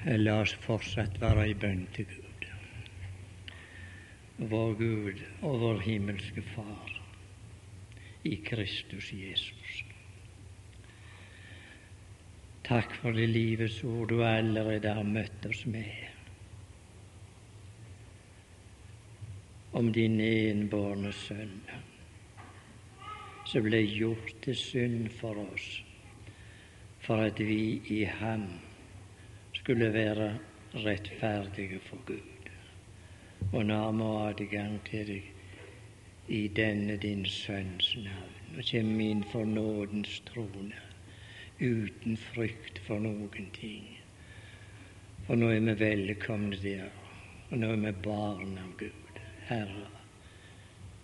La oss fortsatt være i bønn til Gud. Vår Gud og vår himmelske Far i Kristus Jesus. Takk for det livets ord du allerede har møtt oss med. Om din enbårne sønn, som ble gjort til synd for oss, for at vi i ham skulle være rettferdige for Gud. Og nå har vi adgang til deg i denne din Sønns navn, og kommer inn for nådens trone uten frykt for noen ting. For nå er vi velkomne der, og nå er vi barn av Gud. Herre,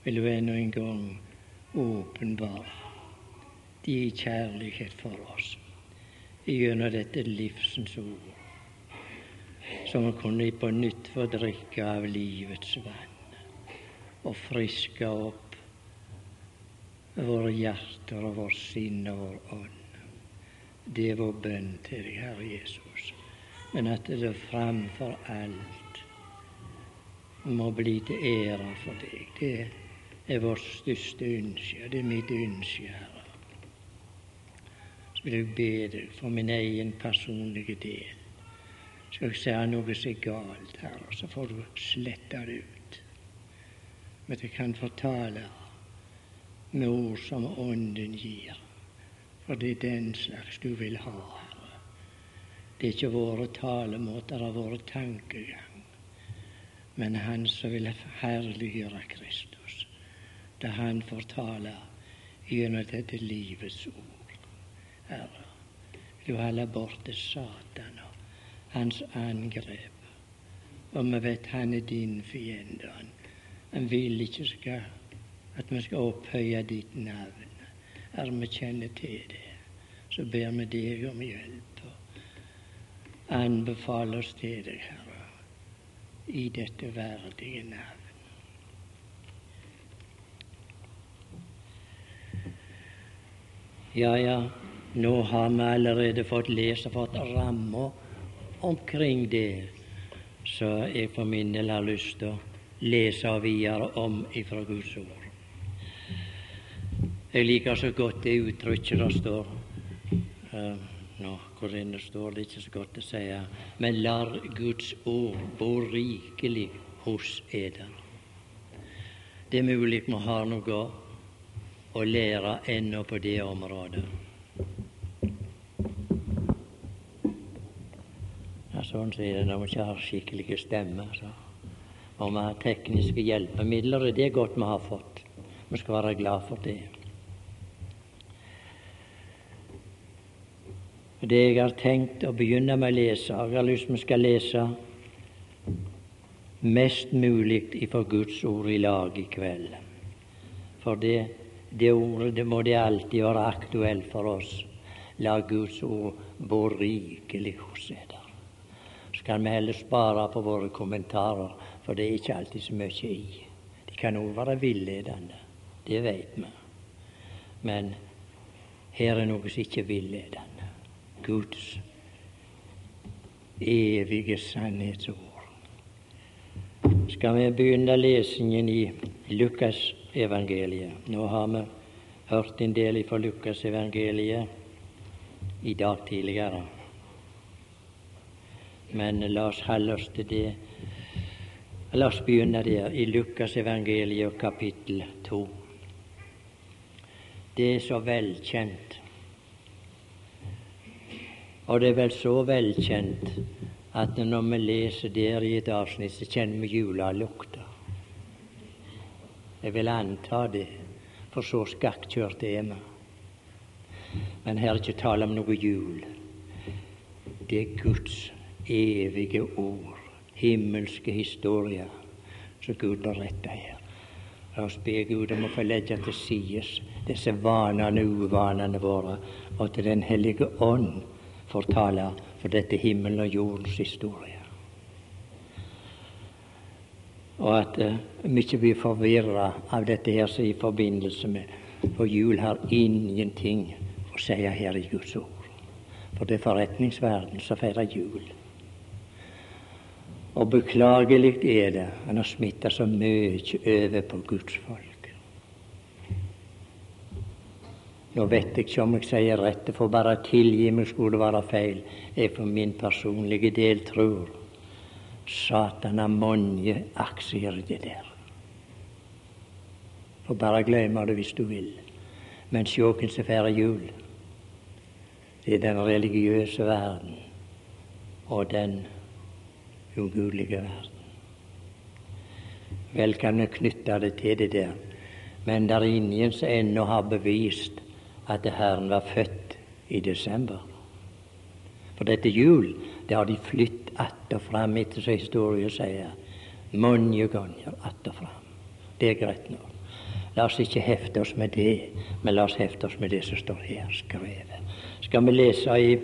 vil du ennå en gang åpenbare din kjærlighet for oss gjennom dette livsens ord så vi kunne på nytt få drikke av livets vann og friske opp våre hjerter og vår sinn og vår ånd. Det er vår bønn til deg, Herre Jesus. Men at det framfor alt må bli til ære for deg. Det er vårt største ønske. Det er mitt ønske, Herre. Så vil jeg be deg for min egen personlige del skal jeg si noe er galt her, og så får du slette det ut. Men jeg kan fortale med ord som Ånden gir, for det er den slags du vil ha, Herre. Det er ikke våre talemåter og våre tankegang, men Han som vil herliggjøre Kristus, da Han får tale gjennom dette livets ord. Herre, du holde borte Satan hans angrep. Og vi vet han er din fiende. Han, vil ikke skal, at vi skal opphøye ditt navn. Er vi kjenner til det, så ber vi deg om hjelp. og Anbefaler oss til deg, Herre, i dette verdige navn. Ja, ja, nå har vi allerede fått lese, fått rammer omkring det som jeg for min del har lyst til å lese videre om ifra Guds ord. Jeg liker så godt det uttrykket der står uh, nå, Hvor inne står det ikke så godt å si, men lar Guds ord bo rikelig hos eder. Det er mulig vi har noe å lære ennå på det området. Sånn sier det når vi ikke har skikkelige stemmer. Så. Og vi har tekniske hjelpemidler, og det er godt vi har fått. Vi skal være glad for det. Det jeg har tenkt å begynne med å lese, jeg har lyst til vi skal lese mest mulig ifra Guds ord i lag i kveld. For det, det ordet det må det alltid være aktuelt for oss. La Guds ord bo rikelig hos dere skal vi heller spare på våre kommentarer, for det er ikke alltid så mye i. De kan òg være villedende, det vet vi. Men her er noe som ikke er villedende. Guds evige sannhetsord. Skal vi begynne lesingen i Lukasevangeliet? Nå har vi hørt en del fra Lukasevangeliet i dag tidligere. Men la oss holde oss til det. La oss begynne der, i Lukas evangeliet kapittel 2. Det er så velkjent. Og det er vel så velkjent at når vi leser der i et avsnitt, så kjenner vi julelukta. Jeg vil anta det, for så skakkjørte er vi. Men her er ikke tale om noe jul. Det er Guds evige ord, himmelske historier, som Gud beretter her. La oss be Gud om å få legge til side disse vanene og uvanene våre, og til Den hellige ånd fortale for dette himmel og jordens historie. Og at uh, vi ikke blir forvirra av dette her som i forbindelse med For jul har ingenting å si her i Guds ord. For det er forretningsverden som feirer jul. Og beklagelig er det han har smitta så mye over på Guds folk. Nå vet jeg ikke om jeg sier rett, får bare tilgi meg skulle det være feil. Jeg for min personlige del tror Satan har mange aksjer i det der. Får bare glemme det hvis du vil. Men sjå hvem som feirer jul. Det er den religiøse verden og den ugudelige verden. Vel kan vi knytte det til det der, men det er ingen som ennå har bevist at Herren var født i desember. For dette jul det har de flytt att og fram, etter som historien sier. Mange ganger att og fram. Det er greit nå. La oss ikke hefte oss med det, men la oss hefte oss med det som står her skrevet. Skal vi lese i,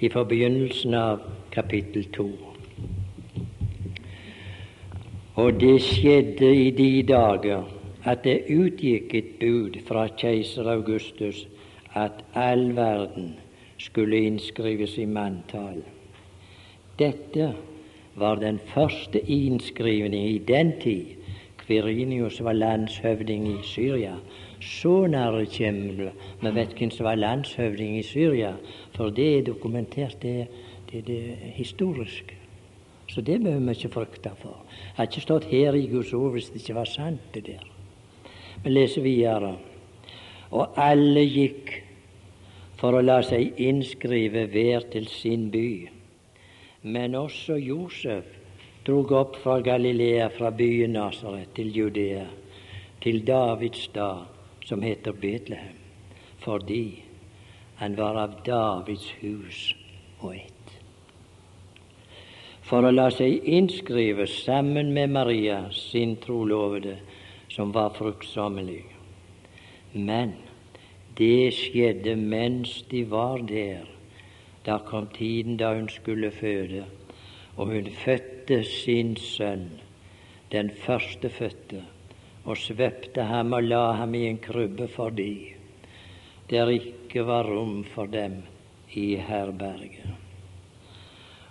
i forbegynnelsen av kapittel to. Og det skjedde i de dager at det utgikk et bud fra keiser Augustus at all verden skulle innskrives i manntall. Dette var den første innskrivning i den tid. Kvirinius var landshøvding i Syria. Så nære kommer. Vi vet hvem som var landshøvding i Syria, for det er dokumentert, det, det, det historiske. Så det behøver vi ikke frykte for. Jeg har ikke stått her i Guds ord hvis det ikke var sant, det der. Vi leser videre. Og alle gikk for å la seg innskrive hver til sin by. Men også Josef drog opp fra Galilea, fra byen Nasaret til Judea, til Davids stad, som heter Betlehem, fordi han var av Davids hus og ett for å la seg innskrive sammen med Maria, sin trolovede, som var fruktsommelig. Men det skjedde mens de var der. Da kom tiden da hun skulle føde, og hun fødte sin sønn, den førstefødte, og svøpte ham og la ham i en krybbe fordi der ikke var rom for dem i herberget.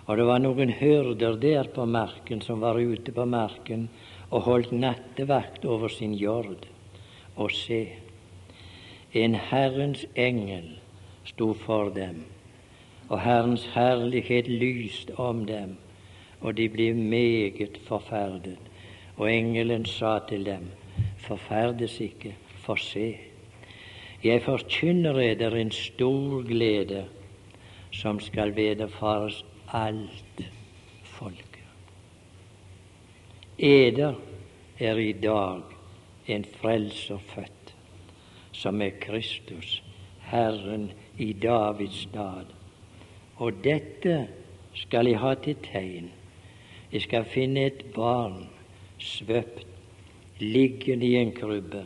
Og det var noen hyrder der på marken som var ute på marken og holdt nattevakt over sin jord. Og se, en Herrens engel sto for dem, og Herrens herlighet lyste om dem, og de ble meget forferdet. Og engelen sa til dem, forferdes ikke, for se, jeg forkynner eder en stor glede som skal vederfares alt folket. Eder er i dag en frelser født, som er Kristus, Herren i Davids stad. Og dette skal jeg ha til tegn. Jeg skal finne et barn svøpt, liggende i en krybbe,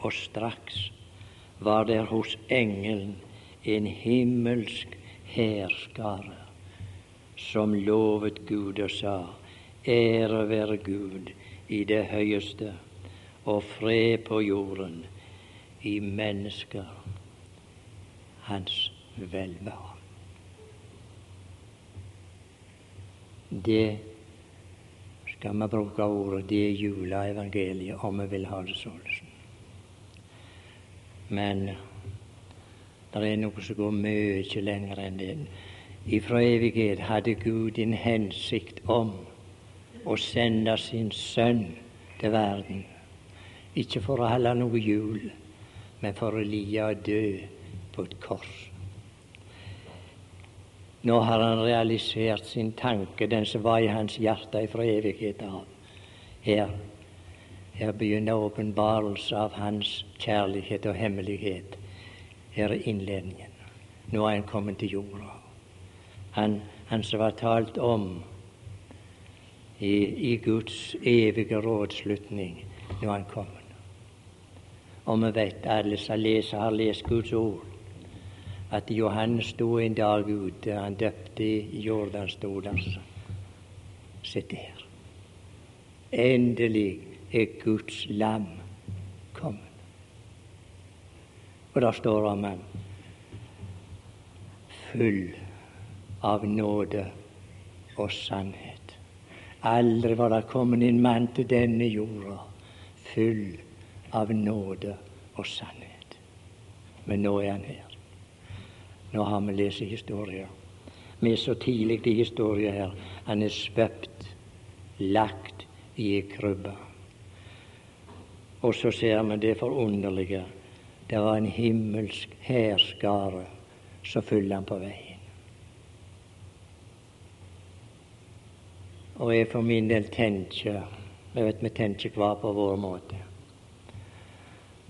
og straks var der hos engelen en himmelsk hærskare som lovet Gud og sa:" Ære være Gud i det høyeste, og fred på jorden i mennesker hans velvære. Det skal vi bruke ordet det er juleevangeliet om vi vil ha det sånn. Men det er noe som går mye lenger enn det ifra evighet hadde Gud en hensikt om å sende sin sønn til verden. Ikke for å holde noe jul, men for å lide og dø på et kors. Nå har han realisert sin tanke, den som var i hans hjerte fra evighet av. Her, her begynner åpenbarelse av hans kjærlighet og hemmelighet. Her er innledningen. Nå er han kommet til jorda han, han som var talt om i, i Guds evige rådslutning når han kom. Og vi vet alle som leser, har lest Guds ord, at Johannes sto en dag ute, han døpte i Jordanstolen. Se der. Endelig er Guds lam kommet. Og der står om han full av nåde og sannhet. Aldri var det kommet en mann til denne jorda full av nåde og sannhet. Men nå er han her. Nå har vi lest historier. Vi er så tidlig i historien her. Han er svøpt, lagt i ei krybbe. Og så ser vi det forunderlige. Det var en himmelsk hærskare som fulgte han på veien. Og jeg for min del tenker Jeg vet vi tenker hver på vår måte.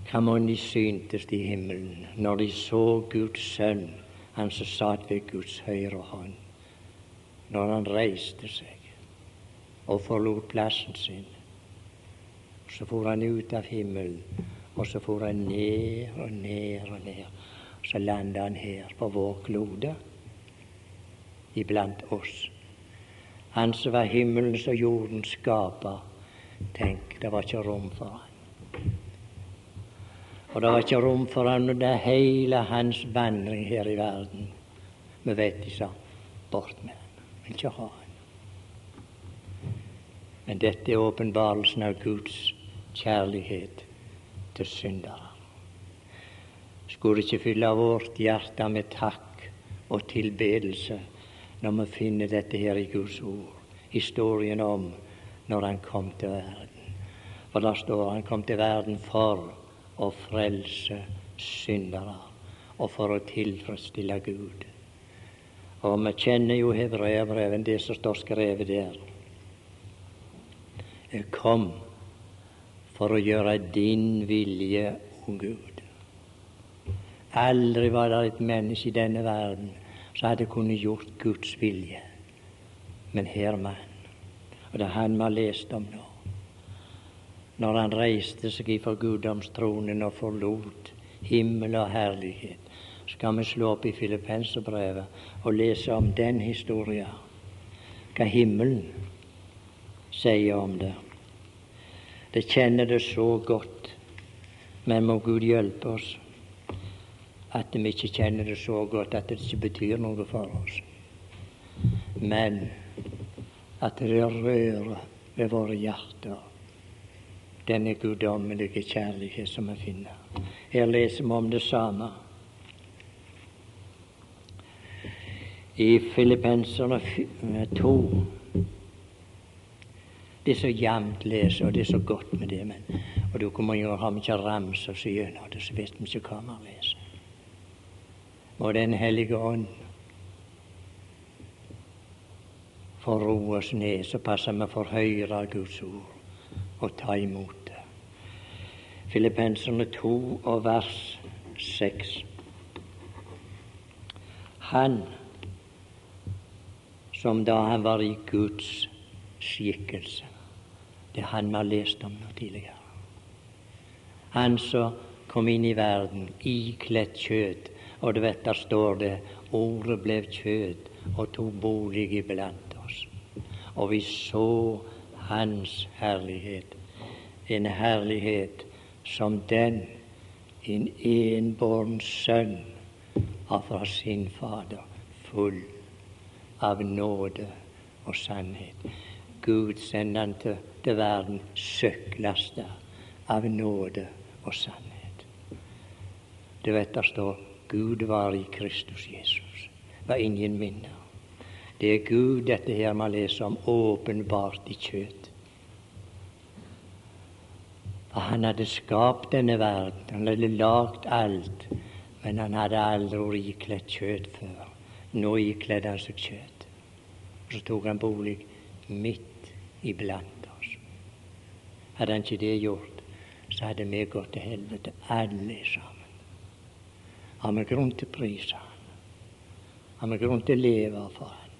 Hva mon de syntes i himmelen når de så Guds sønn, han som satt ved Guds høyre hånd, når han reiste seg og forlot plassen sin. Så for han ut av himmelen, og så for han ned og ned og ned. Så landa han her på vår klode, iblant oss. Han som var himmelens og jordens skaper. Tenk, det var ikke rom for han. Og det var ikke rom for han under hele hans vandring her i verden. Vi vet de sa bort med han. Vil ikke ha han. Men dette er åpenbarelsen av Guds kjærlighet til syndere. Skulle ikke fylle vårt hjerte med takk og tilbedelse når vi finner dette her i Guds ord. Historien om når han kom til verden. For da står han kom til verden for å frelse syndere og for å tilfredsstille Gud. Og vi kjenner jo hebreerbrevet, det som står skrevet der. Jeg kom for å gjøre din vilje, o Gud. Aldri var det et menneske i denne verden så hadde kunnet gjort Guds vilje. Men Herman. Og det er han vi har lest om nå. Når han reiste seg ifra guddomstronen og forlot himmel og herlighet, skal vi slå opp i Filippenserbrevet og lese om den historien. Hva himmelen sier om det. Det kjenner det så godt, men må Gud hjelpe oss at vi ikke kjenner det så godt at det ikke betyr noe for oss. Men at det rører ved våre hjerter denne guddommelige kjærlighet som vi finner. Her leser vi om det samme. I Filippenserne 2 Det er så jevnt lese, og det er så godt med det. Men, og jo har vi ikke ramsa oss gjennom det, så vet vi ikke hva vi leser og Den hellige ånd får roe oss ned, så passer vi for høyre av Guds ord og ta imot det. Filippenserne 2 og vers 6. Han som da han var i Guds skikkelse Det er han vi har lest om nå tidligere. Han som kom inn i verden ikledt kjøtt og du vet, der står det Ordet ble kjød og tok bolig iblant oss. Og vi så Hans herlighet. En herlighet som den en enbåren sønn har fra sin Fader, full av nåde og sannhet. Gud sender han til, til verden søkklasta av nåde og sannhet. Du vet, der står Gud var i Kristus Jesus. Var ingen minne. Det er Gud dette her man leser om, åpenbart i kjøtt. For han hadde skapt denne verden, han hadde lagd alt, men han hadde aldri ikledd kjøtt før. Nå ikledde han seg kjøtt. Så tok han bolig midt iblant oss. Hadde han ikke det gjort, så hadde vi gått til helvete alle sammen har vi grunn til å prise Han. Har vi grunn til å leve for Han.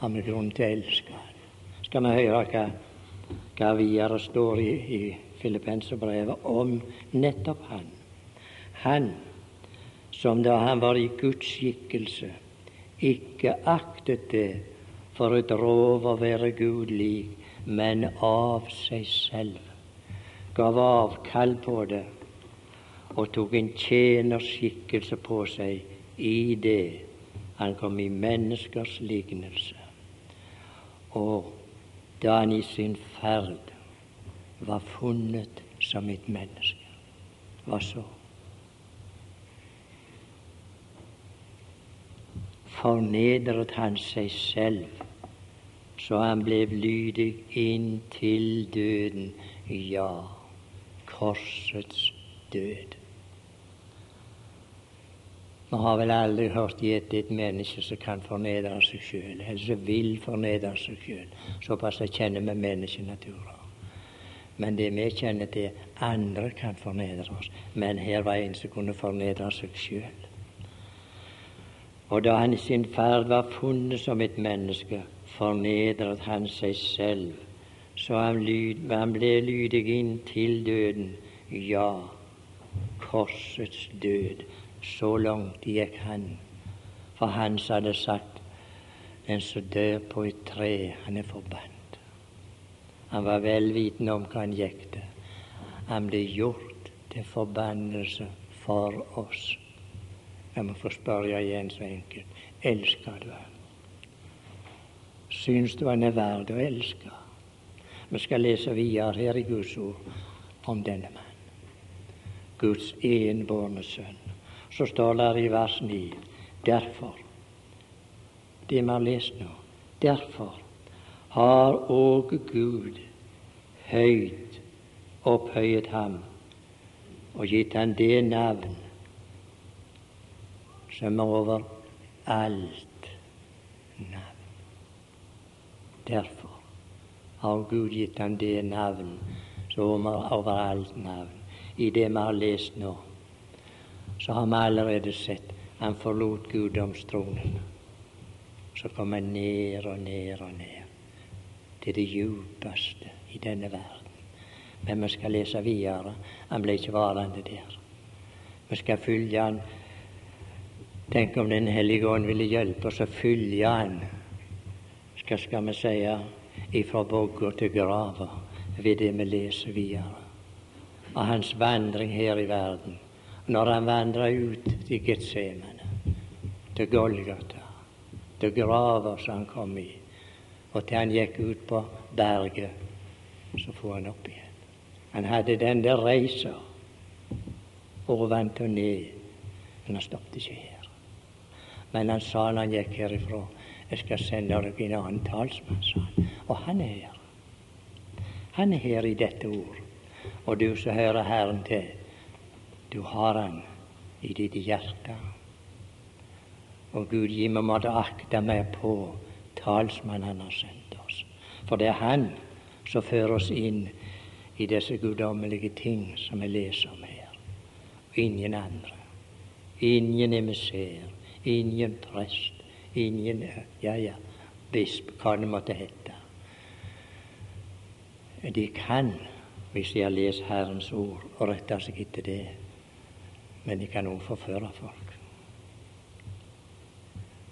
Har vi grunn til å elske Han. Skal vi høre hva, hva videre står i, i Filippenserbrevet om nettopp Han. Han som da han var i Guds skikkelse, ikke aktet det for et rov å være Gud lik, men av seg selv gav avkall på det og tok en tjenerskikkelse på seg i det han kom i menneskers lignelse. Og da han i sin ferd var funnet som et menneske. Hva så? Fornedret han seg selv, så han ble lydig inntil døden, ja, korsets død. Vi har vel aldri hørt gitt et menneske som kan fornedre seg sjøl, eller som vil fornedre seg sjøl. Såpass kjenner vi menneskenaturen. Men det vi kjenner til, andre kan fornedre oss. Men her var en som kunne fornedre seg sjøl. Og da han i sin ferd var funnet som et menneske, fornedret han seg selv, så han, lyd, han ble lydig inn til døden, ja, korsets død. Så langt gikk han. For han som hadde sagt den som dør på et tre, han er forbannet. Han var vel vitende om hva han gikk til. Han ble gjort til forbannelse for oss. Jeg må få spørre igjen så enkelt. Elsker du ham? Syns du han er verd å elske? Vi skal lese videre her i Guds ord om denne mannen. Guds enbårne sønn så står det i vers 9 derfor det vi har lest nå derfor har òg Gud høyt opphøyet ham og gitt han det navn som er over alt navn. Derfor har Gud gitt han det navn som er over alt navn, i det vi har lest nå så har vi allerede sett han forlot guddomstronen. Så kom han ned og ned og ned til det djupeste i denne verden. Men vi skal lese videre. Han ble ikke varende der. Vi skal følge han. Tenk om Den hellige ånd ville hjelpe oss å følge han, skal, skal vi si, ifra vogga til grava ved det vi leser videre. Av hans vandring her i verden når han vandra ut til Getsemane, til Golgata, til grava som han kom i, og til han gikk ut på berget, så for han opp igjen. Han hadde den der reisa oventil og ned, men han stoppet ikke her. Men han sa når han gikk herifra, jeg skal sende dere en annen talsmann, sa han. Og han er her. Han er her i dette ord. Og du som hører Herren til, du har Han i ditt hjerte. Og Gud gi meg måtte akte meg på talsmannen Han har sendt oss. For det er Han som fører oss inn i disse guddommelige ting som vi leser om her. Og ingen andre. Ingen emissær, ingen prest, ingen ja, ja, bisp, hva det måtte hete. De kan, hvis de har lest Herrens ord, og retter seg etter det men de kan òg forføre folk.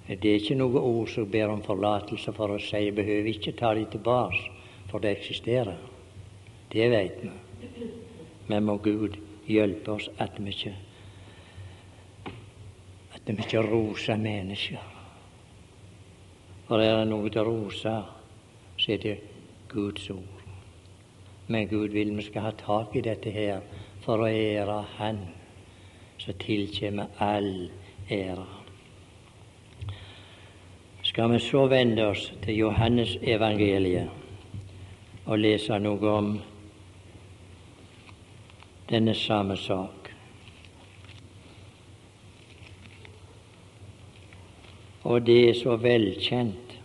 Det er ikke noe ord som ber om forlatelse for å si jeg behøver ikke ta dem tilbake, for det eksisterer. Det vet vi. Men må Gud hjelpe oss at vi ikke at vi ikke roser mennesker. For er det noe til å rose, så er det Guds ord. Men Gud vil vi skal ha tak i dette her for å ære Han så tilkjemmer all ære. Skal vi så vende oss til Johannes evangeliet og lese noe om denne samme sak. Og det er så velkjent.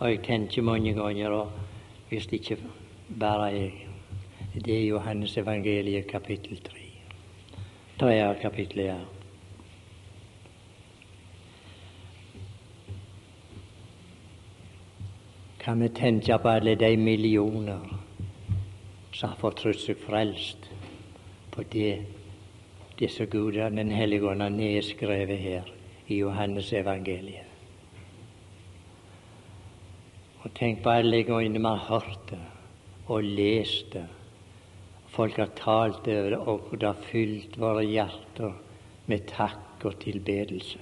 Og jeg tenker mange ganger, og hvis det ikke bare jeg Det er Johannes evangeliet kapittel 3 tredje kapittelet her. Kan vi tenke på alle de millioner som har fått seg frelst på det disse gudene Den hellige ånd har nedskrevet her i Johannes evangeliet. Og tenk på alle gangene vi har hørt det og lest det Folk har talt over det, og det har fylt våre hjerter med takk og tilbedelse.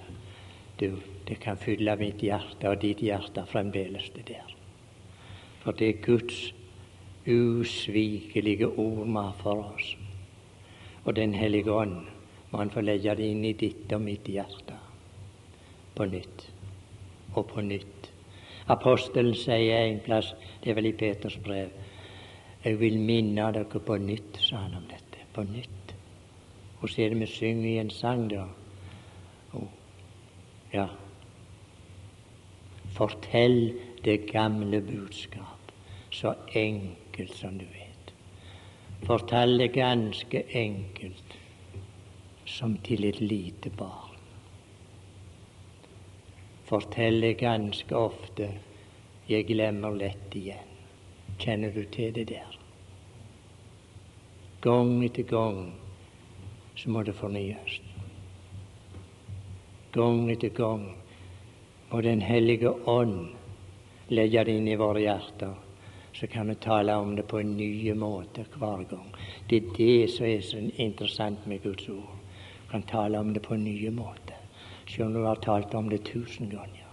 Du, det kan fylle mitt hjerte og ditt hjerte fremdeles, det der. For det er Guds usvikelige ord med for oss. Og Den hellige ånd må Han få legge det inn i ditt og mitt hjerte på nytt og på nytt. Apostelen sier en plass, det er vel i Peters brev, jeg vil minne dere på nytt, sa han om dette. På nytt. Og så er det vi synger i en sang, da. Oh, ja. Fortell det gamle budskap, så enkelt som du vet. Fortell det ganske enkelt, som til et lite barn Fortell det ganske ofte 'jeg glemmer lett igjen'. Kjenner du til det der? Gang etter gang så må det fornyes. Gang etter gang må Den hellige ånd legge det inn i våre hjerter, så kan vi tale om det på en ny måte hver gang. Det er det som er så interessant med Guds ord. Vi kan tale om det på en ny måte. Selv om du har talt om det tusen ganger.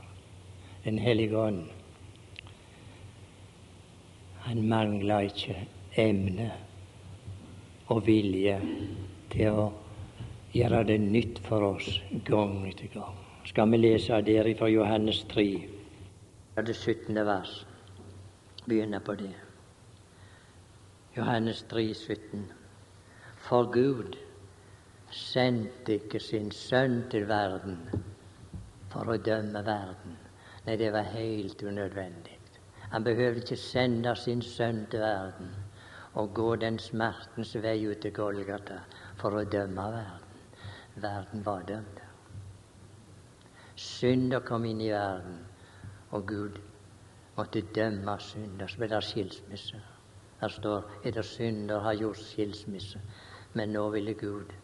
Den hellige ånd, han mangler ikke emne og vilje til å gjøre det nytt for oss gang etter gang. Skal vi lese der fra Johannes 3, det 17. vers. Begynne på det. Johannes 3, 17. For Gud sendte ikke sin sønn til verden for å dømme verden. Nei, det var helt unødvendig. Han behøvde ikke sende sin sønn til verden og gå den smertens vei ut til Golgata for å dømme verden. Verden var dømt. Synder kom inn i verden, og Gud måtte dømme synder. Så ble det skilsmisse. Her står er det synder har gjort skilsmisse. Men nå ville Gud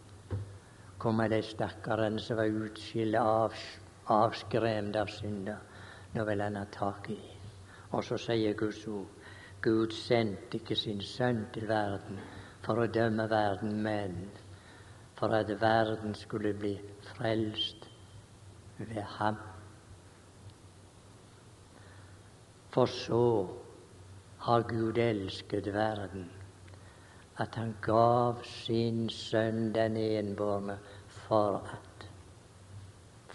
komme de stakkarene som var utskillet, av, avskremt av synder. Nå vil han ha tak i dem. Og så sier Guds ord Gud sendte ikke sin sønn til verden for å dømme verden, men for at verden skulle bli frelst ved ham. For så har Gud elsket verden at han gav sin sønn den enbårne for at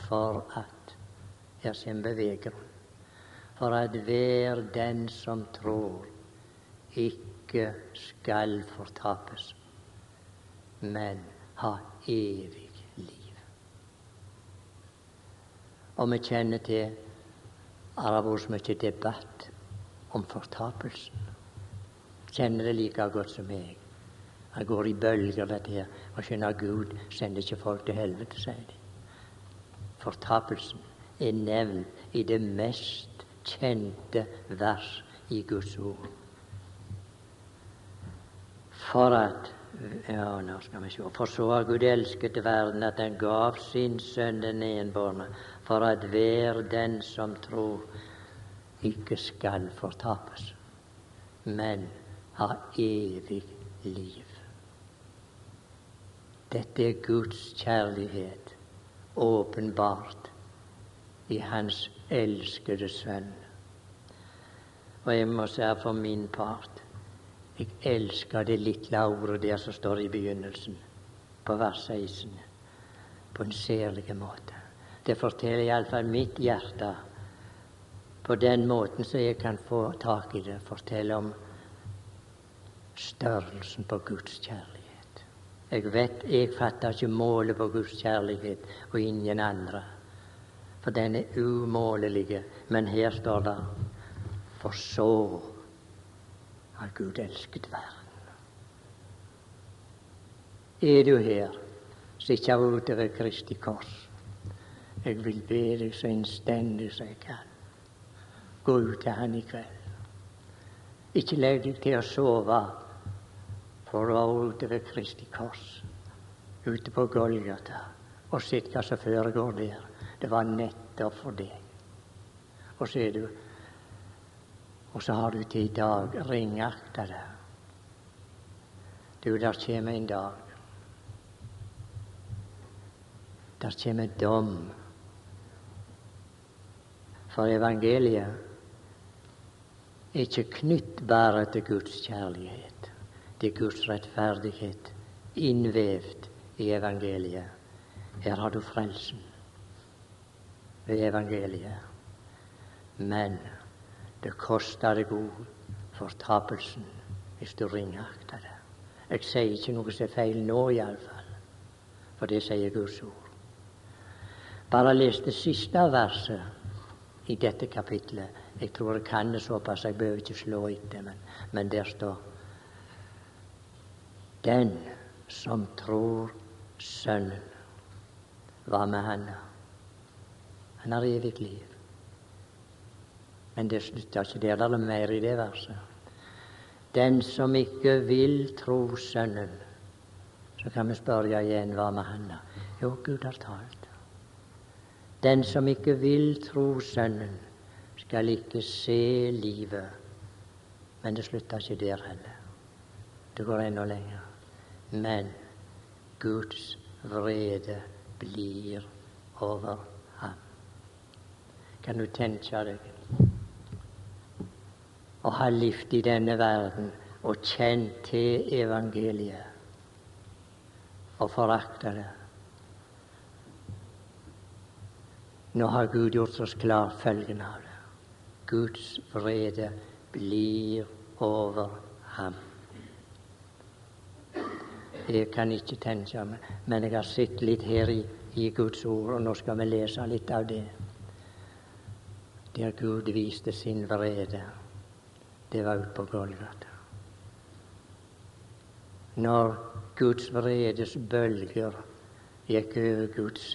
For at Her kommer beveggrunn. For at hver den som tror, ikke skal fortapes, men ha evig liv. Og vi kjenner til Arabos mye debatt om fortapelsen. Kjenner det like godt som meg. Jeg går i bølger, dette her. Og skjønner Gud sender ikke folk til helvete, sier de. Fortapelsen er nevnt i det mest kjente vers i Guds ord. For at ja, nå skal vi se. For så har Gud elsket verden at han gav sin sønn den enbårne, for at hver den som tror, ikke skal fortapes, men ha evig liv. Dette er Guds kjærlighet åpenbart i Hans elskede Sønn. Og jeg må si for min part jeg elsker det lille ordet der som står i begynnelsen, på vers 16, på en særlig måte. Det forteller iallfall mitt hjerte på den måten så jeg kan få tak i det, fortelle om størrelsen på Guds kjærlighet. Jeg vet jeg fatter ikke målet på Guds kjærlighet og ingen andre. For den er umålelig. Men her står det For så har Gud elsket verden. Er du her som ikke ute ved Kristi kors? Jeg vil be deg så innstendig som jeg kan. Gå ut til Han i kveld. Ikke legg deg til å sove for å være ute ved Kristi kors, ute på Golgata, og sett hva som foregår der. Det var nettopp for deg. Og så er du Og så har du til i dag ringakta det. Du, der kommer en dag. Der kommer dom. For evangeliet er ikke knytt bare til Guds kjærlighet, til Guds rettferdighet, innvevd i evangeliet. Her har du frelsen ved evangeliet. Men det koster deg òg fortapelsen hvis du ringakter det. Jeg sier ikke noe som er feil nå, iallfall, for det sier Guds ord. Bare les det siste verset i dette kapitlet. Jeg tror jeg kan det såpass, jeg behøver ikke slå etter, men, men der står Den som tror Sønnen, hva med han? Han har evig liv. Men det slutter ikke der. Det er mer i det verset. Den som ikke vil tro Sønnen, så kan vi spørre igjen hva med han? Jo, Gud har talt. Den som ikke vil tro Sønnen, skal ikke se livet. Men det slutter ikke der heller. Det går enda lenger. Men Guds vrede blir over. Kan du tenke deg å ha levd i denne verden og kjent til evangeliet og forakta det. Nå har Gud gjort oss klar følgen av det. Guds vrede blir over ham. Jeg kan ikke tenke meg, men jeg har sett litt her i, i Guds ord, og nå skal vi lese litt av det. Der Gud viste sin vrede det var ute på Golgata. Når Guds vredes bølger gikk over Guds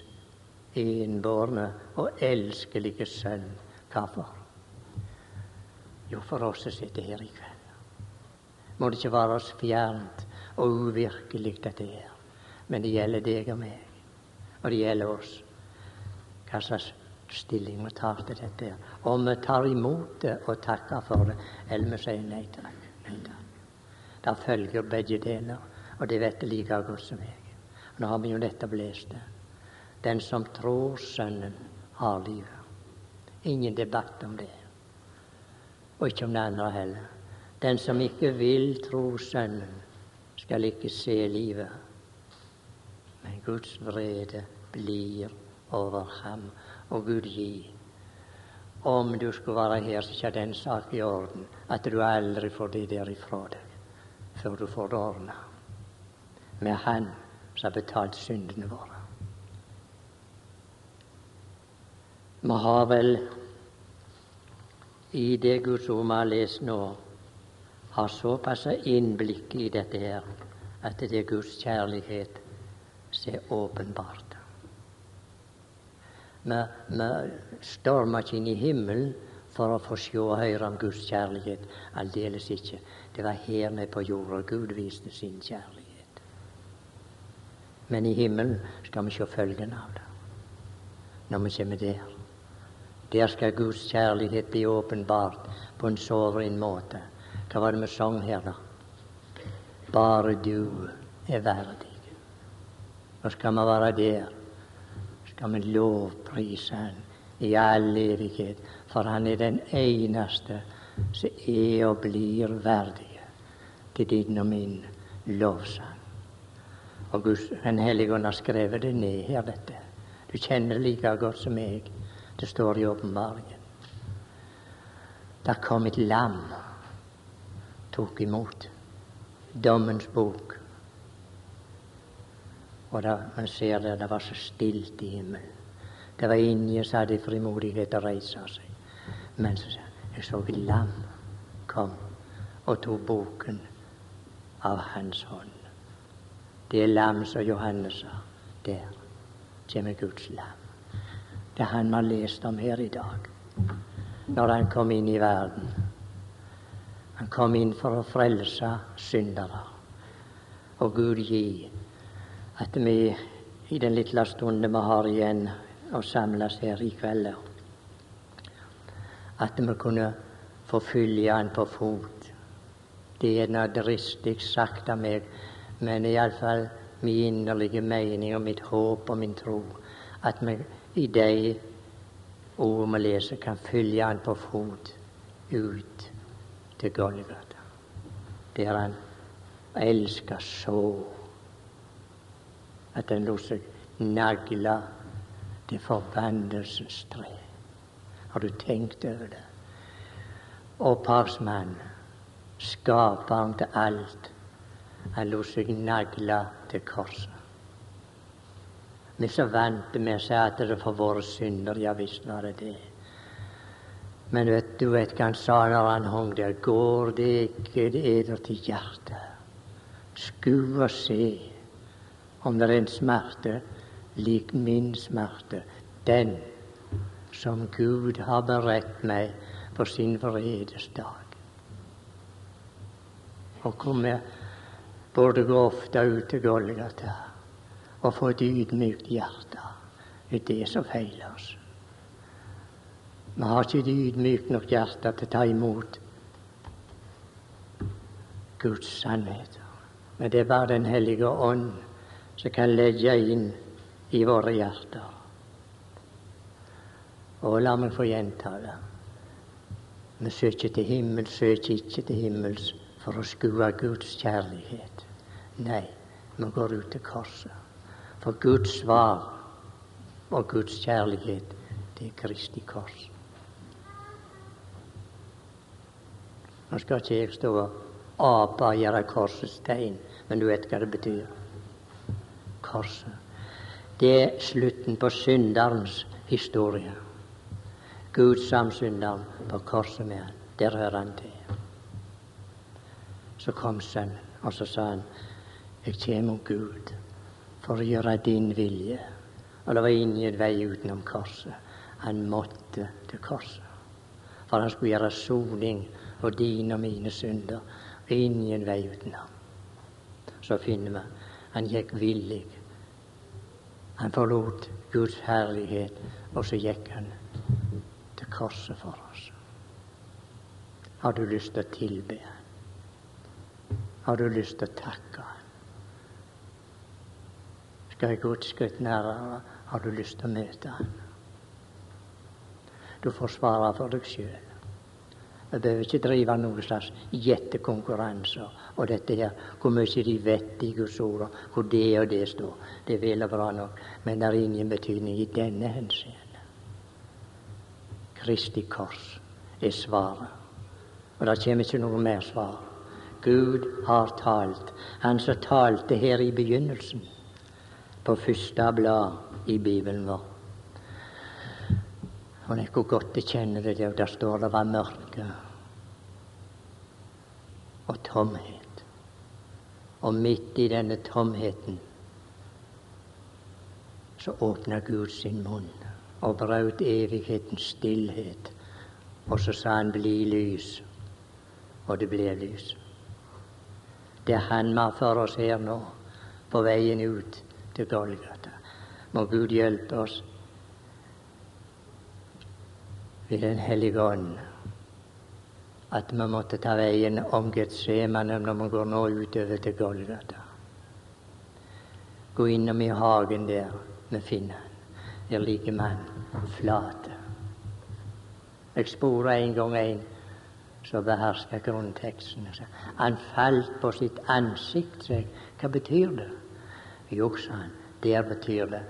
enbårne og elskelige sønn. Hvorfor? Jo, for oss som sitter her i kveld. Må det ikke være oss fjernt og uvirkelig, dette her. Men det gjelder deg og meg, og det gjelder oss. Hva slags stilling vi tar til dette. Om vi tar imot det og takker for det, eller vi sier nei takk. Nei takk. Det følger begge deler, og det vet det like godt som jeg. Nå har vi jo nettopp lest det. Den som tror Sønnen, har livet. Ingen debatt om det. Og ikke om det andre heller. Den som ikke vil tro Sønnen, skal ikke se livet. Men Guds vrede blir over ham og Gud gi. Om du skulle være her, så er den sak i orden at du aldri får det der ifra deg før du får det ordna med Han som har betalt syndene våre. Vi har vel i det Guds ord vi har lest nå, har såpass innblikk i dette her at det er Guds kjærlighet som er åpenbart. Vi, stormer ikke inn i himmelen for å få se og høre om Guds kjærlighet. Aldeles ikke. Det var her nede på jorda Gud viste sin kjærlighet. Men i himmelen skal vi se følgen av det når vi kommer der. Der skal Guds kjærlighet bli åpenbart på en soveren måte. Hva var det vi sang her, da? Bare du er verdig. Nå skal vi være der skal vi lovprise Han i all evighet, for Han er den eneste som er og blir verdig til din og min lovsang. Og Guds, Den hellige ånd har skrevet det ned her, dette. Du kjenner det like godt som meg. Det står i åpenbaringen. Der kom et lam, tok imot dommens bok og da, man ser det, det var så stilt i himmelen. Det var ingen som hadde frimodighet til å reise seg. Men så, sa jeg så et lam kom og tok boken av hans hånd. Det er lam som Johannes sa. Der kommer Guds lam. Det er han vi har lest om her i dag. Når han kom inn i verden. Han kom inn for å frelse syndere. Og Gud gi at vi i den lille stunden vi har igjen å samles her i kveld, at vi kunne få følge Han på fot. Det er gjerne dristig sagt av meg, men iallfall min inderlige mening og mitt håp og min tro at vi i de ord vi leser, kan følge Han på fot ut til Golgata, der han elsker så at han lot seg nagle til forbannelsens tre. Har du tenkt over det? Opphavsmannen, skaperen til alt, han lot seg nagle til korset. Vi så vant med å si at det for våre synder. Ja visst var det det. Men vet du vet hva han sa når han hang der? Går det ikke eder til hjertet? Sku og se om det er en smerte lik min smerte, den som Gud har beredt meg på sin vredes dag. Og hvor vi gå ofte ut til Golgata og få et ydmykt hjerte. Det er det som feiler oss. Vi har ikke et ydmykt nok hjerte til å ta imot Guds sannhet. Men det er bare Den hellige ånd som kan legge inn i våre hjerter. Og la meg få gjenta det. Vi søker til himmel, søker ikke til himmels for å skue Guds kjærlighet. Nei, vi går ut til korset. For Guds svar og Guds kjærlighet, det er Kristi kors. Nå skal ikke jeg stå og ape og gjøre korsets tegn, men du vet hva det betyr. Korset. Det er slutten på synderens historie. Gud samsynderen på korset med han. Der hører han til. Så kom Sønnen, og så sa han, jeg kommer, Gud for å gjøre din vilje. Og det var ingen vei utenom korset. Han måtte til korset. For han skulle gjøre soning for dine og mine synder. Ingen vei utenom. Så finner vi han gikk villig. Han forlot Guds herlighet, og så gikk han til korset for oss. Har du lyst til å tilbe? Har du lyst til å takke skal jeg gå et skritt nærmere. Har du lyst til å møte han? Du får svare for deg sjøl. Vi behøver ikke drive noen slags gjettekonkurranser og dette her, hvor mye de vet i Guds ord, og hvor det og det står. Det er vel og bra nok, men det er ingen betydning i denne henseende. Kristi kors er svaret, og det kommer ikke noe mer svar. Gud har talt. Han som talte her i begynnelsen på første blad i Bibelen vår. Og det kunne godt bekjenne det der. Der står det var mørke og tomhet. Og midt i denne tomheten så åpna Gud sin munn og brøt evighetens stillhet. Og så sa han 'bli lys', og det ble lys. Det Han har for oss her nå, på veien ut til Golgata. Må Gud hjelpe oss ved Den hellige ånd at vi måtte ta veien om Getsemane når vi går nå utover til Golgata. Gå innom i hagen der vi finner han. Der ligger mann flate. Jeg sporer en gang en som behersker grunnteksten. Han falt på sitt ansikt. Hva betyr det? Jo, sa han, der betyr det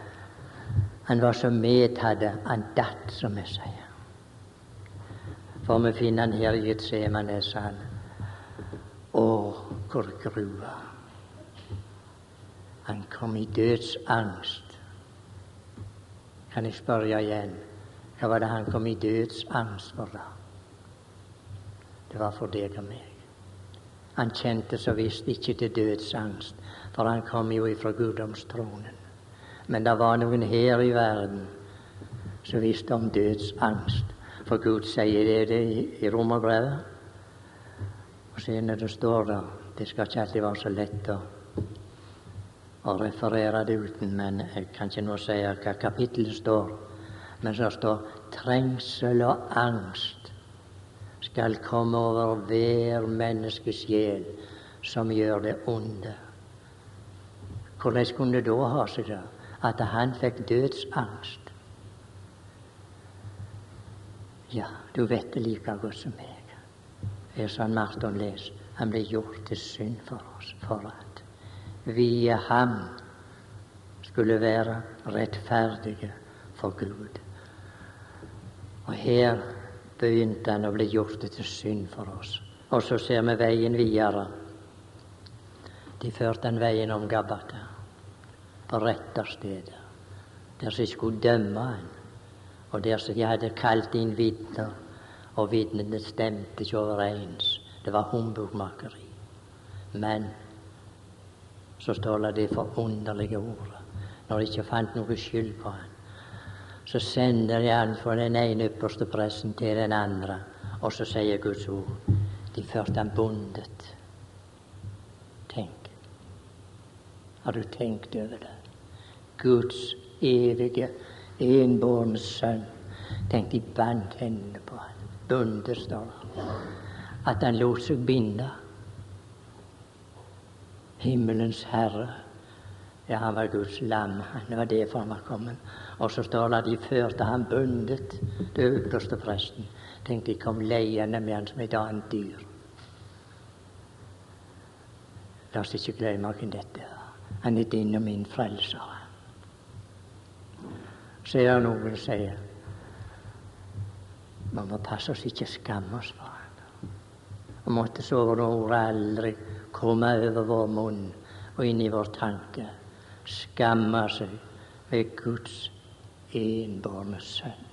Han var så medtatt, han datt, som vi sier. For vi finner han her i Getsemane, sa han. Å, hvor grua. Han kom i dødsangst. Kan jeg spørre igjen? Hva var det han kom i dødsangst for, da? Det var for deg og meg. Han kjente så visst ikke til dødsangst, for han kom jo ifra guddomstronen. Men det var noen her i verden som visste om dødsangst. For Gud sier det, det i Romerbrevet. Og senere det står der Det skal ikke alltid være så lett å, å referere det uten, men jeg kan ikke nå si hva kapittelet står. Men så står trengsel og angst skal komme over hver menneskes sjel som gjør det onde. Hvordan kunne det da ha seg at han fikk dødsangst? Ja, du vet det like godt som meg. er sånn Marton leser. han ble gjort til synd for oss, for at vi i ham skulle være rettferdige for Gud. Og her begynte han å bli gjort til synd for oss. Og så ser vi veien videre. De førte han veien om Gabbata, på retterstedet, der de skulle dømme han, og der som de hadde kalt inn vitner, og vitnene stemte ikke overens. Det var humbugmakeri. Men så står det det forunderlige ordet, når de ikke fant noe skyld på han så sender de han fra den ene ypperste pressen til den andre, og så sier Guds ord de førte han bundet. Tenk. Har du tenkt over det? Guds evige, enbårne sønn. Tenk, de bandt hendene på han. Bundet, står det. At han lot seg binde. Himmelens Herre ja, han var Guds lam. Det var derfor han var kommet. Og så står det at de førte ham bundet, til ypperste presten. Tenk, de kom leiende med han som et annet dyr. La oss ikke glemme hvem dette er. Han er din og min frelser. Så er det noen som sier vi må passe oss ikke skamme oss for han. Og måtte så ordet aldri komme over vår munn og inn i vår tanke Skamme seg ved Guds enbårne sønn.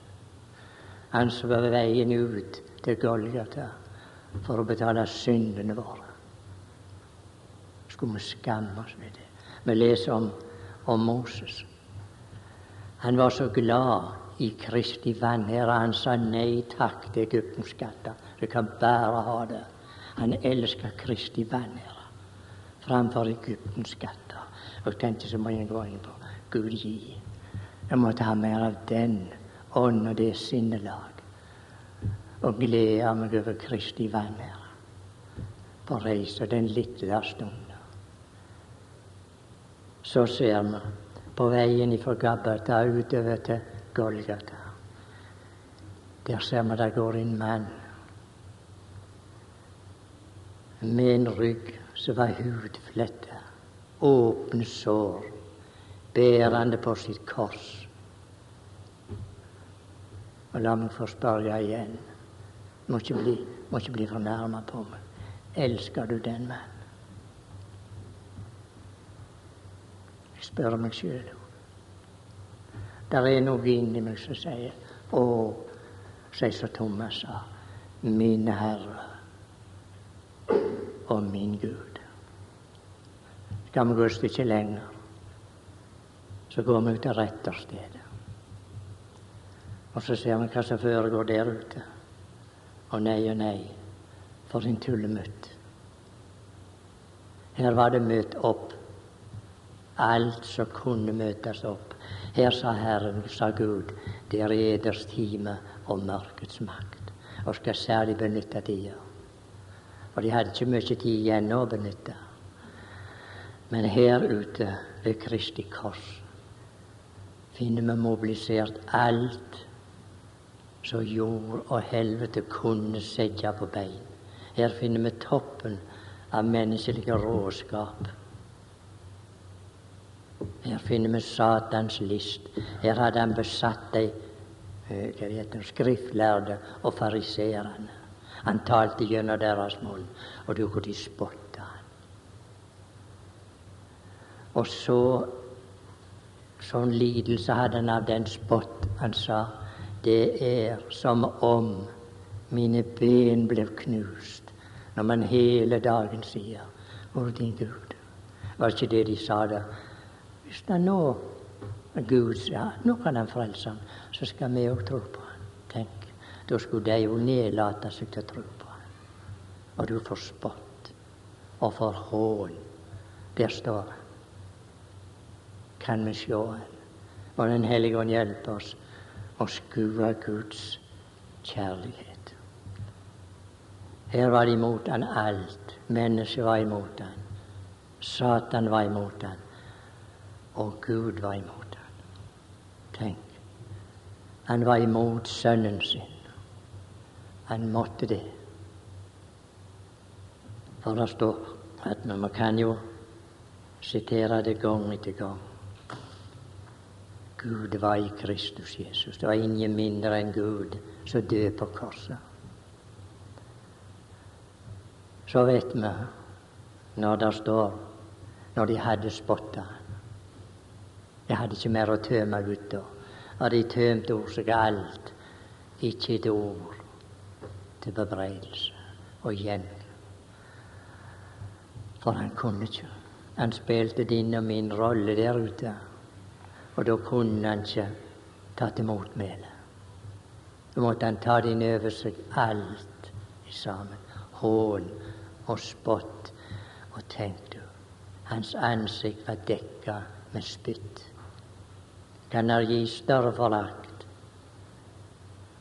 Han som var veien ut til Golgata for å betale syndene våre. Skulle vi skamme oss ved det? Vi leser om, om Moses. Han var så glad i Kristi vanære. Han sa nei takk til Egyptens skatter. Du kan bare ha det. Han elsker Kristi vanære framfor Egyptens skatter. Og tenkte så gå inn på Gud gi. Jeg måtte ha mer av den ånd og det sinnelag. Og glede meg over Kristi vanære på reise den lille stunden. Så ser vi på veien ifra Gabbata utover til Golgata. Der ser vi det går en mann med en rygg som var hudfletta åpne sår, bærende på sitt kors. Og la meg få spørre igjen, må ikke bli, må ikke bli fornærma på meg. Elsker du den mannen? Jeg spør meg sjøl. Der er noe inni meg som sier Å, sier som Thomas sa, min Herre og min Gud skal vi gå et stykke lenger. Så går vi til retterstedet. Og så ser vi hva som foregår der ute. Og nei og nei, for en tullemutt. Her var det møtt opp alt som kunne møtes opp. Her sa Herren, sa Gud, det er eders time og mørkets makt, og skal særlig benytte tida. For de hadde ikke mye tid igjen å benytte. Men her ute ved Kristi kors finner vi mobilisert alt som jord og helvete kunne sette på bein. Her finner vi toppen av menneskelig råskap. Her finner vi Satans list. Her hadde han besatt de heter, skriftlærde og fariseerne. Han talte gjennom deres munn, og du kunne spotte. Og så sånn lidelse hadde han av den spott. Han sa det er som om mine ben blir knust, når man hele dagen sier Hvor din Gud? Var ikke det de sa da? Hvis det nå Gud sa nå kan han frelse ham, så skal vi òg tro på ham. Tenk, da skulle de jo nedlate seg til å tro på ham. Og du får spott og får hån. Der står han. kan vi sjå Han. Og Den hellige ånd hjelper oss å skue Guds kjærlighet. Her var de imot han alt. Mennesket var imot han. Satan var imot han. Og Gud var imot han. Tenk. Han var imot sønnen sin. Han måtte det. For det står at vi kan jo sitere det gang etter gang. Gud var i Kristus Jesus. Det var ingen mindre enn Gud som døde på korset. Så vet vi når det står når de hadde spotta De hadde ikke mer å tømme ut da. Og de tømte ord seg alt, ikke et ord til bebreidelse og igjen. For han kunne ikke. Han spilte din og min rolle der ute. Og da kunne han ikke tatt imot mæle. Da måtte han ta din over seg alt sammen. Hån og spott. Og tenk du, hans ansikt var dekka med spytt. Kan han gi større forakt?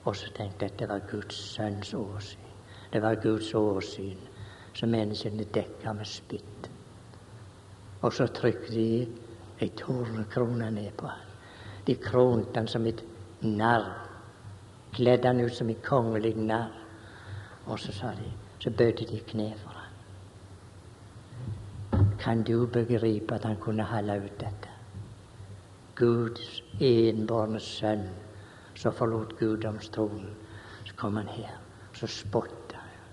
Og så tenkte jeg at det var Guds sønns åsyn. Det var Guds åsyn som menneskene dekka med spytt. Og så trykte de ei tornekrone ned på han. De kronte han som et narr. Kledde han ut som et kongelig narr. Og så sa de, så bøyde de kne for han. Kan du begripe at han kunne holde ut dette? Guds enbårne sønn, så forlot guddomstronen. Så kom han her, så spotta han.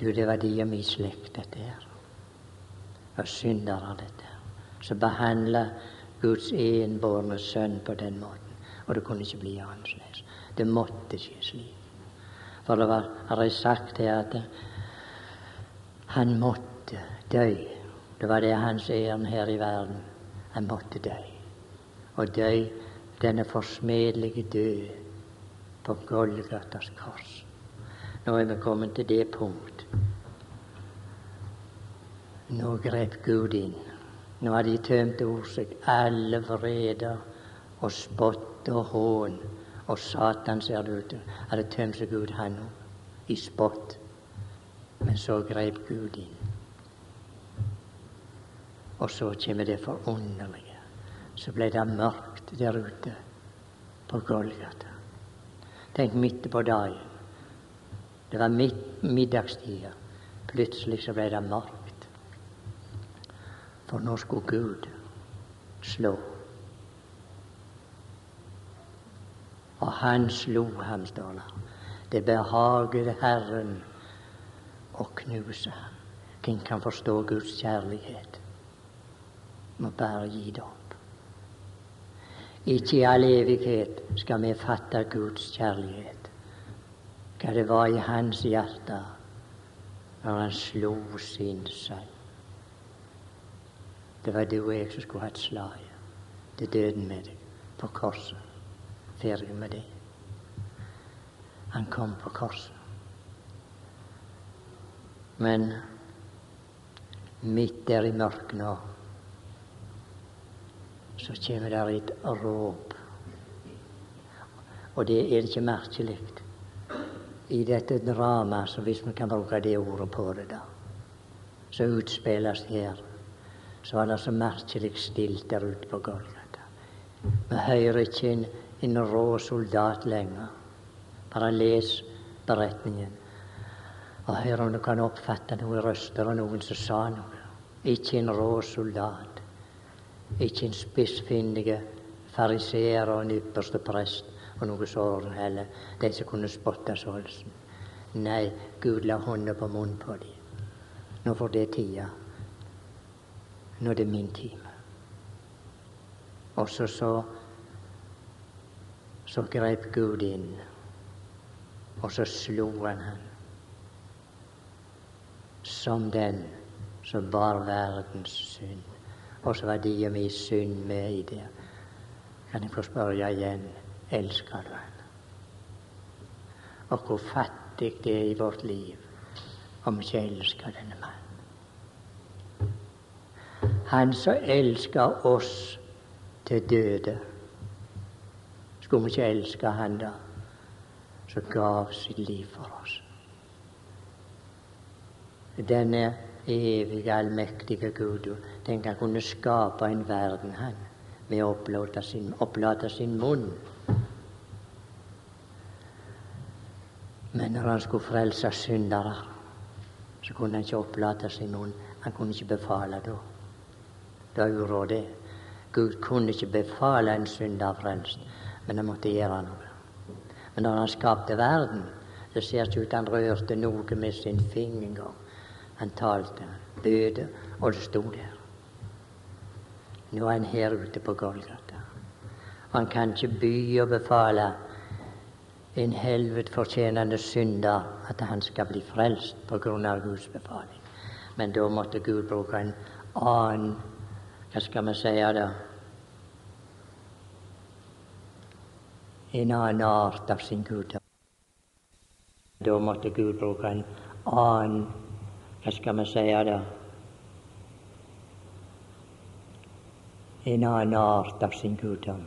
Du, det var de og mi slekt, dette her av syndere, dette. Som behandla Guds enbårne sønn på den måten. Og det kunne ikke bli annerledes. Det måtte skje slik. For det var, har jeg sagt her, at han måtte dø. Det var det hans ærend her i verden. Han måtte dø. Og dø denne forsmedelige død på Golgatas kors. Nå er vi kommet til det punkt nå grep Gud inn. Nå hadde de tømt over seg alle vreder og spott og hån. Og Satan, ser det ut, hadde tømt seg ut, han òg, i spott. Men så grep Gud inn. Og så kommer det forunderlige. Så ble det mørkt der ute på Golgata. Tenk midt på dagen. Det var midt middagstida. Plutselig så ble det mørkt. For nå skulle Gud slå. Og han slo ham, står det. Det behaget Herren å knuse ham. Hvem kan forstå Guds kjærlighet? Må bare gi det opp. Ikke i all evighet skal vi fatte Guds kjærlighet. Hva det var i hans hjerte når han slo sin sønn. Det var du og jeg som skulle hatt slaget til døden med deg på korset. Ferdig med det. Han kom på korset. Men midt der i mørket nå så kommer der et råp. Og det er ikke merkelig i dette dramaet, så hvis vi kan bruke det ordet på det, da, som utspilles her så var det så merkelig stilt der ute på Golgata. Vi hører ikke en, en rå soldat lenger. Bare les beretningen og hør om du kan oppfatte noen røster og noen som sa noe. Ikke en rå soldat. Ikke en spissfindige fariseer og en ypperste prest og noe sånt heller, de som kunne spotte Solsen. Nei, Gud la hånda på munnen på dem. Nå får det tida nå er det min time. Og så, så, så grep Gud inn, og så slo han ham. som den som bar verdens synd. Og så var de og mi synd med i det. Kan jeg få spørre igjen elsker du han? Og hvor fattig det er i vårt liv om vi ikke elsker denne mannen. Han som elsker oss til døde. Skulle vi ikke elske Han da, som gav sitt liv for oss? Denne evige, allmektige Gud, tenk han kunne skape en verden, han, med å opplate sin, opplate sin munn. Men når han skulle frelse syndere, så kunne han ikke opplate sin munn. Han kunne ikke befale da. Det er det. Gud kunne ikke befale en synder frelst, men han måtte gjøre noe. Men når han skapte verden, det ser ikke ut han rørte noe med sin finger. Han talte, bød, og det sto der. Nå er han her ute på Golgata. Han kan ikke by og befale en helvetfortjenende synder at han skal bli frelst på grunn av Guds befaling. Men da måtte Gud bruke en annen Hva skal vi si da? En annen art av sin guddom. Da måtte Gud bruke en annen Hva skal vi si da? En annen art av sin guddom.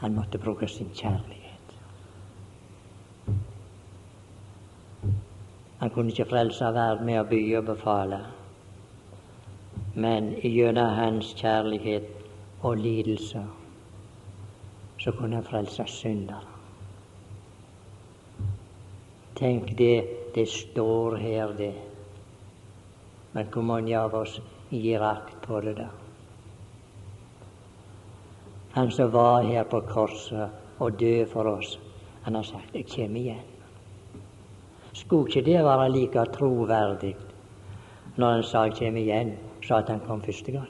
Han måtte bruke sin kjærlighet. Han kunne ikke frelse verden med å by og befale, men gjennom hans kjærlighet og lidelser så kunne han frelse syndere. Tenk det, det står her, det. Men hvor mange av oss gir akt på det, da? Han som var her på korset og døde for oss, han har sagt 'Jeg kommer igjen'. Skulle ikke det være like troverdig når han sa 'kjem igjen', så at han kom første gang?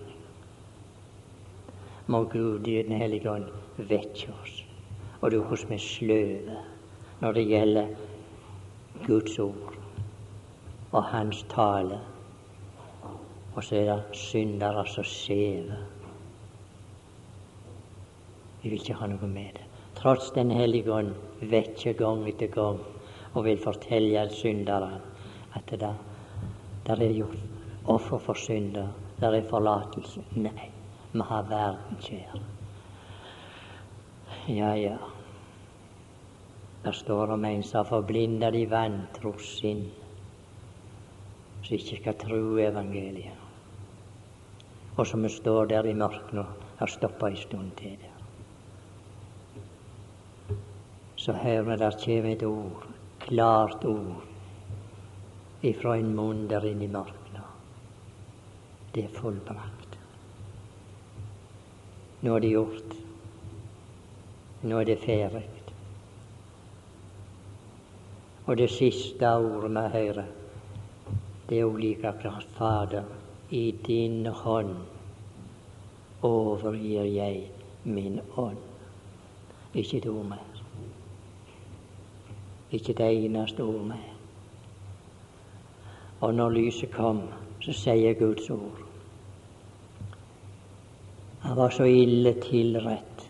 Må Gud i Den hellige ånd vekke oss, og du hos meg sløve når det gjelder Guds ord og Hans tale. Og så er det syndere som sever. Vi vil ikke ha noe med det. Tross Den hellige ånd vekker gang etter gang og vil fortelle synderne at det der er gjort offer for synder, der er forlatelse. Nei, vi har verden kjær. Ja, ja. Der står om en som forblinda de vantro sinn, som ikke skal tro evangeliet. Og som står der i mørket og har stoppa ei stund til der. Så vi der kjem et ord klart ord ifra en munn der inne i mørket. Det er fullbrakt. Nå er det gjort. Nå er det ferdig. Og det siste ordet vi hører, det er jo like klart Fader, i din hånd overgir jeg min ånd. Ikke et ord mer. Ikke det eneste ord med. Og når lyset kom, så sier Guds ord Han var så ille tilrett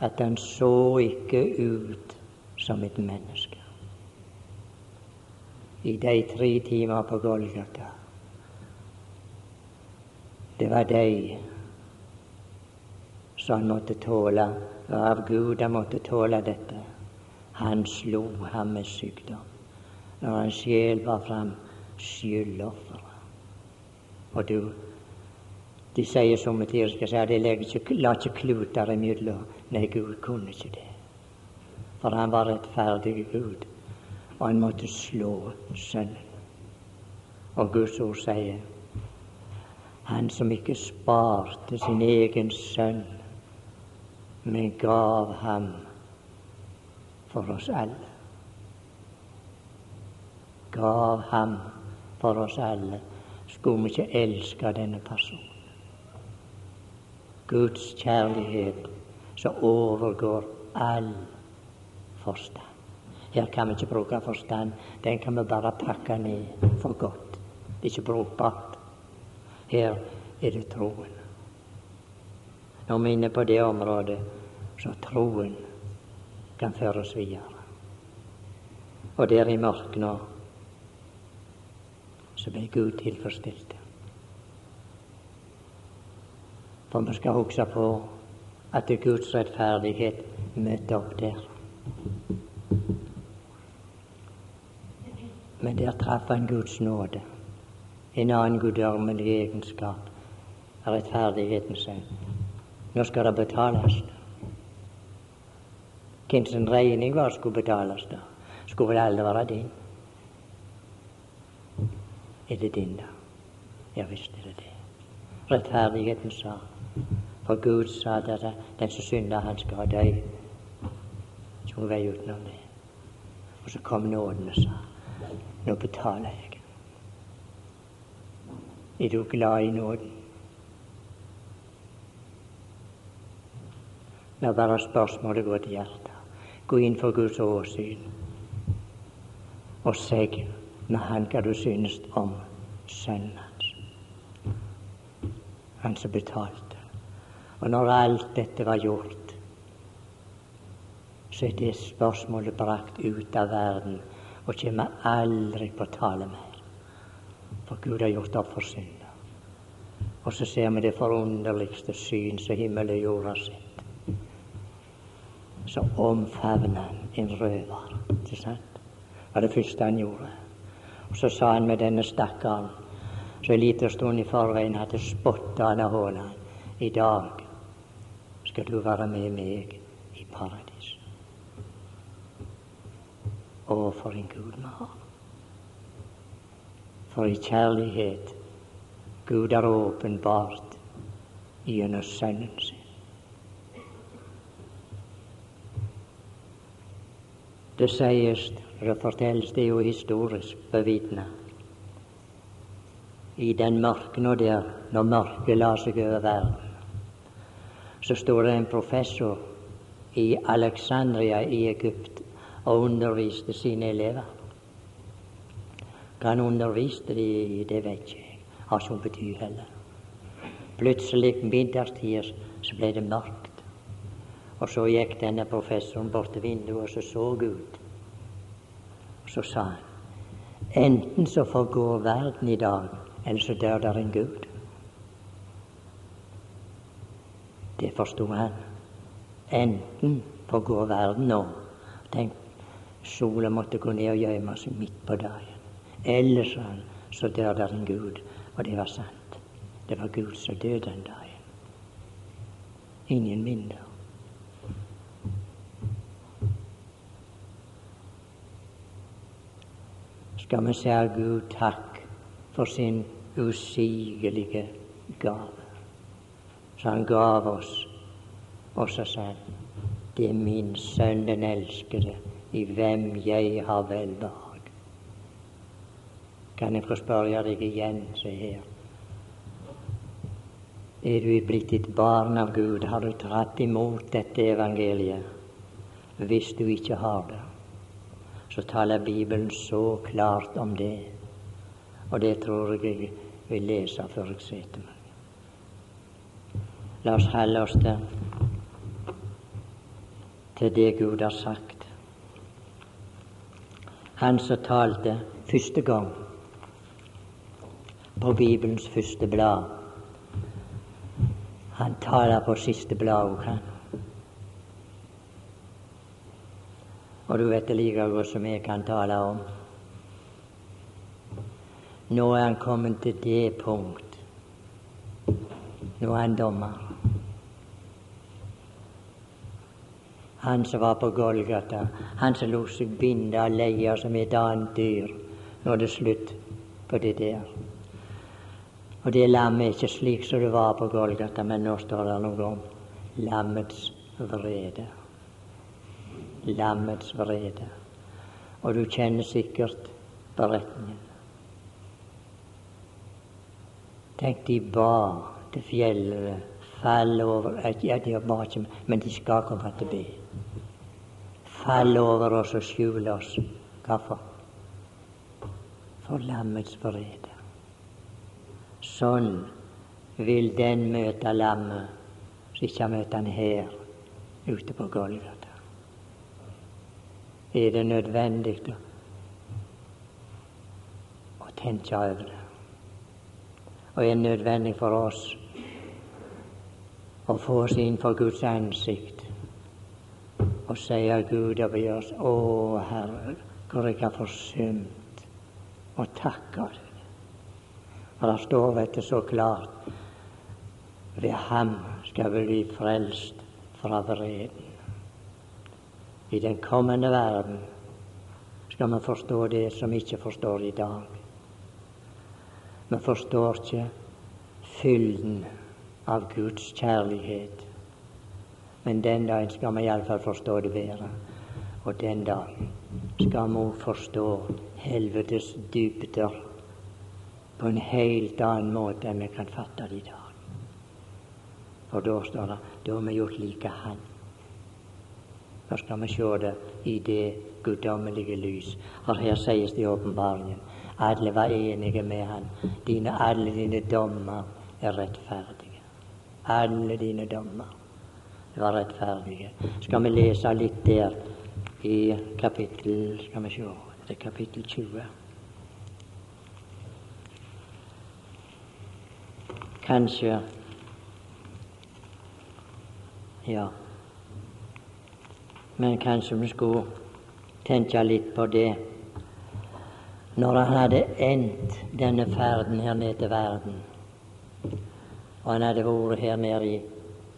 at han så ikke ut som et menneske. I de tre timer på Golgata. Det var de som måtte tåle. Av Gud han måtte tåle dette. Han slo ham med sykdom når hans sjel var fram skyldofferet. Og du, de sier som et irske sier, de ikke, la ikke kluter imellom. Nei, Gud kunne ikke det. For han var rettferdig Gud, og han måtte slå sønnen. Og Guds ord sier han som ikke sparte sin egen sønn, men gav ham for oss alle. Gav ham for oss alle. Skulle vi ikke elske denne personen? Guds kjærlighet som overgår all forstand. Her kan vi ikke bruke forstand. Den kan vi bare pakke ned for godt. Det er ikke brukbart. Her er det troen. Når vi er inne på det området, så troen kan føre oss videre. Og der i mørket nå så ble Gud tilfredsstilt. For vi skal huske på at Guds rettferdighet møtte opp der. Men der traff han Guds nåde, en annen guddommelig egenskap, rettferdigheten sin. Nå skal det betales hvem sin regning var skulle betales, da. Skulle vel alle være din. er det din, da? Ja visst er det det. Rettferdigheten sa. For Gud sa at den som synder, han skal dø. vi være utenom det. Og så kom nåden og sa nå betaler jeg. Er du glad i nåden? La bare spørsmålet gå til hjertet. Gå inn for Guds åsyn og si med Han hva du synes om sønnen hans. Han som betalte. Og når alt dette var gjort, så er det spørsmålet brakt ut av verden og kommer aldri på tale mer. For Gud har gjort opp for synder. Og så ser vi det forunderligste syn som himmel og jorda sett. Så omfavner han en røver. Ikke sant? Det var det første han gjorde. Og så sa han med denne stakkaren så en liten stund i forveien hadde spotta han og håna I dag skal du være med meg i paradis. Å, for en Gud vi har. For i kjærlighet Gud har åpenbart gjennom Sønnen sin. Det sies, det fortelles, det er jo historisk bevitna. I den mørkna der, når mørket la seg over verden, så står det en professor i Alexandria i Egypt og underviste sine elever. Hva han underviste de i, det vet ikke jeg. Har ikke betyr heller. Plutselig middagstider så ble det mørkt. Og så gikk denne professoren bort til vinduet og så så ut. Og så sa han enten så forgår verden i dag, eller så dør der en Gud. Det forsto han. Enten forgår verden nå. Tenk, sola måtte gå ned og gjemme seg midt på dagen. Eller, han, så dør der en Gud. Og det var sant. Det var Gud som døde den dagen. Ingen mindre. Skal vi si Gud takk for sin usigelige gave. Så han gav oss, og så sa han, det er min sønn den elskede, i hvem jeg har velbehag. Kan jeg få spørre deg igjen, se her. Er du blitt et barn av Gud? Har du tatt imot dette evangeliet? Hvis du ikke har det, så taler Bibelen så klart om det. Og det tror jeg jeg vil lese før jeg setter meg. La oss holde oss til, til det Gud har sagt. Han som talte første gang på Bibelens første blad, han taler på siste blad òg, han. Og du vet det like godt som jeg kan tale om. Nå er han kommet til det punkt. Nå er han dommer. Han som var på Golgata, han som lot seg binde av leia som et annet dyr. Nå er det slutt på det der. Og det lammet er ikke slik som det var på Golgata, men nå står det noe om lammets vrede lammets vrede. Og du kjenner sikkert beretningen. Tenk, de ba til fjellet, falle over Ja, de ba ikke, men de skal komme til be. Falle over oss og skjule oss. Hvorfor? For lammets vrede. Sånn vil den møte lammet som ikke har møtt han her ute på Golgata er det nødvendig å tenke over det. Og er det nødvendig for oss å få oss inn for Guds ansikt og si Gud over oss Å, Herre, hvor jeg har forsømt å takke deg. Og det står, dette så klart ved ham skal vi bli frelst fra vreden. I den kommende verden skal vi forstå det som vi ikke forstår i dag. Vi forstår ikke fylden av Guds kjærlighet. Men den dagen skal vi iallfall forstå det bedre. Og den dagen skal vi forstå helvetes dybder på en helt annen måte enn vi kan fatte det i dag. For da står det da har vi gjort like Han. Da skal vi se det i det guddommelige lys. For her sies det i åpenbaringen alle var enige med Han. Dine, alle dine dommer er rettferdige. Alle dine dommer var rettferdige. Skal vi lese litt der i kapittel Skal vi se Det er kapittel 20. Kanskje Ja. Men kanskje vi skulle tenke litt på det når han hadde endt denne ferden her ned til verden, og han hadde vært her nede i,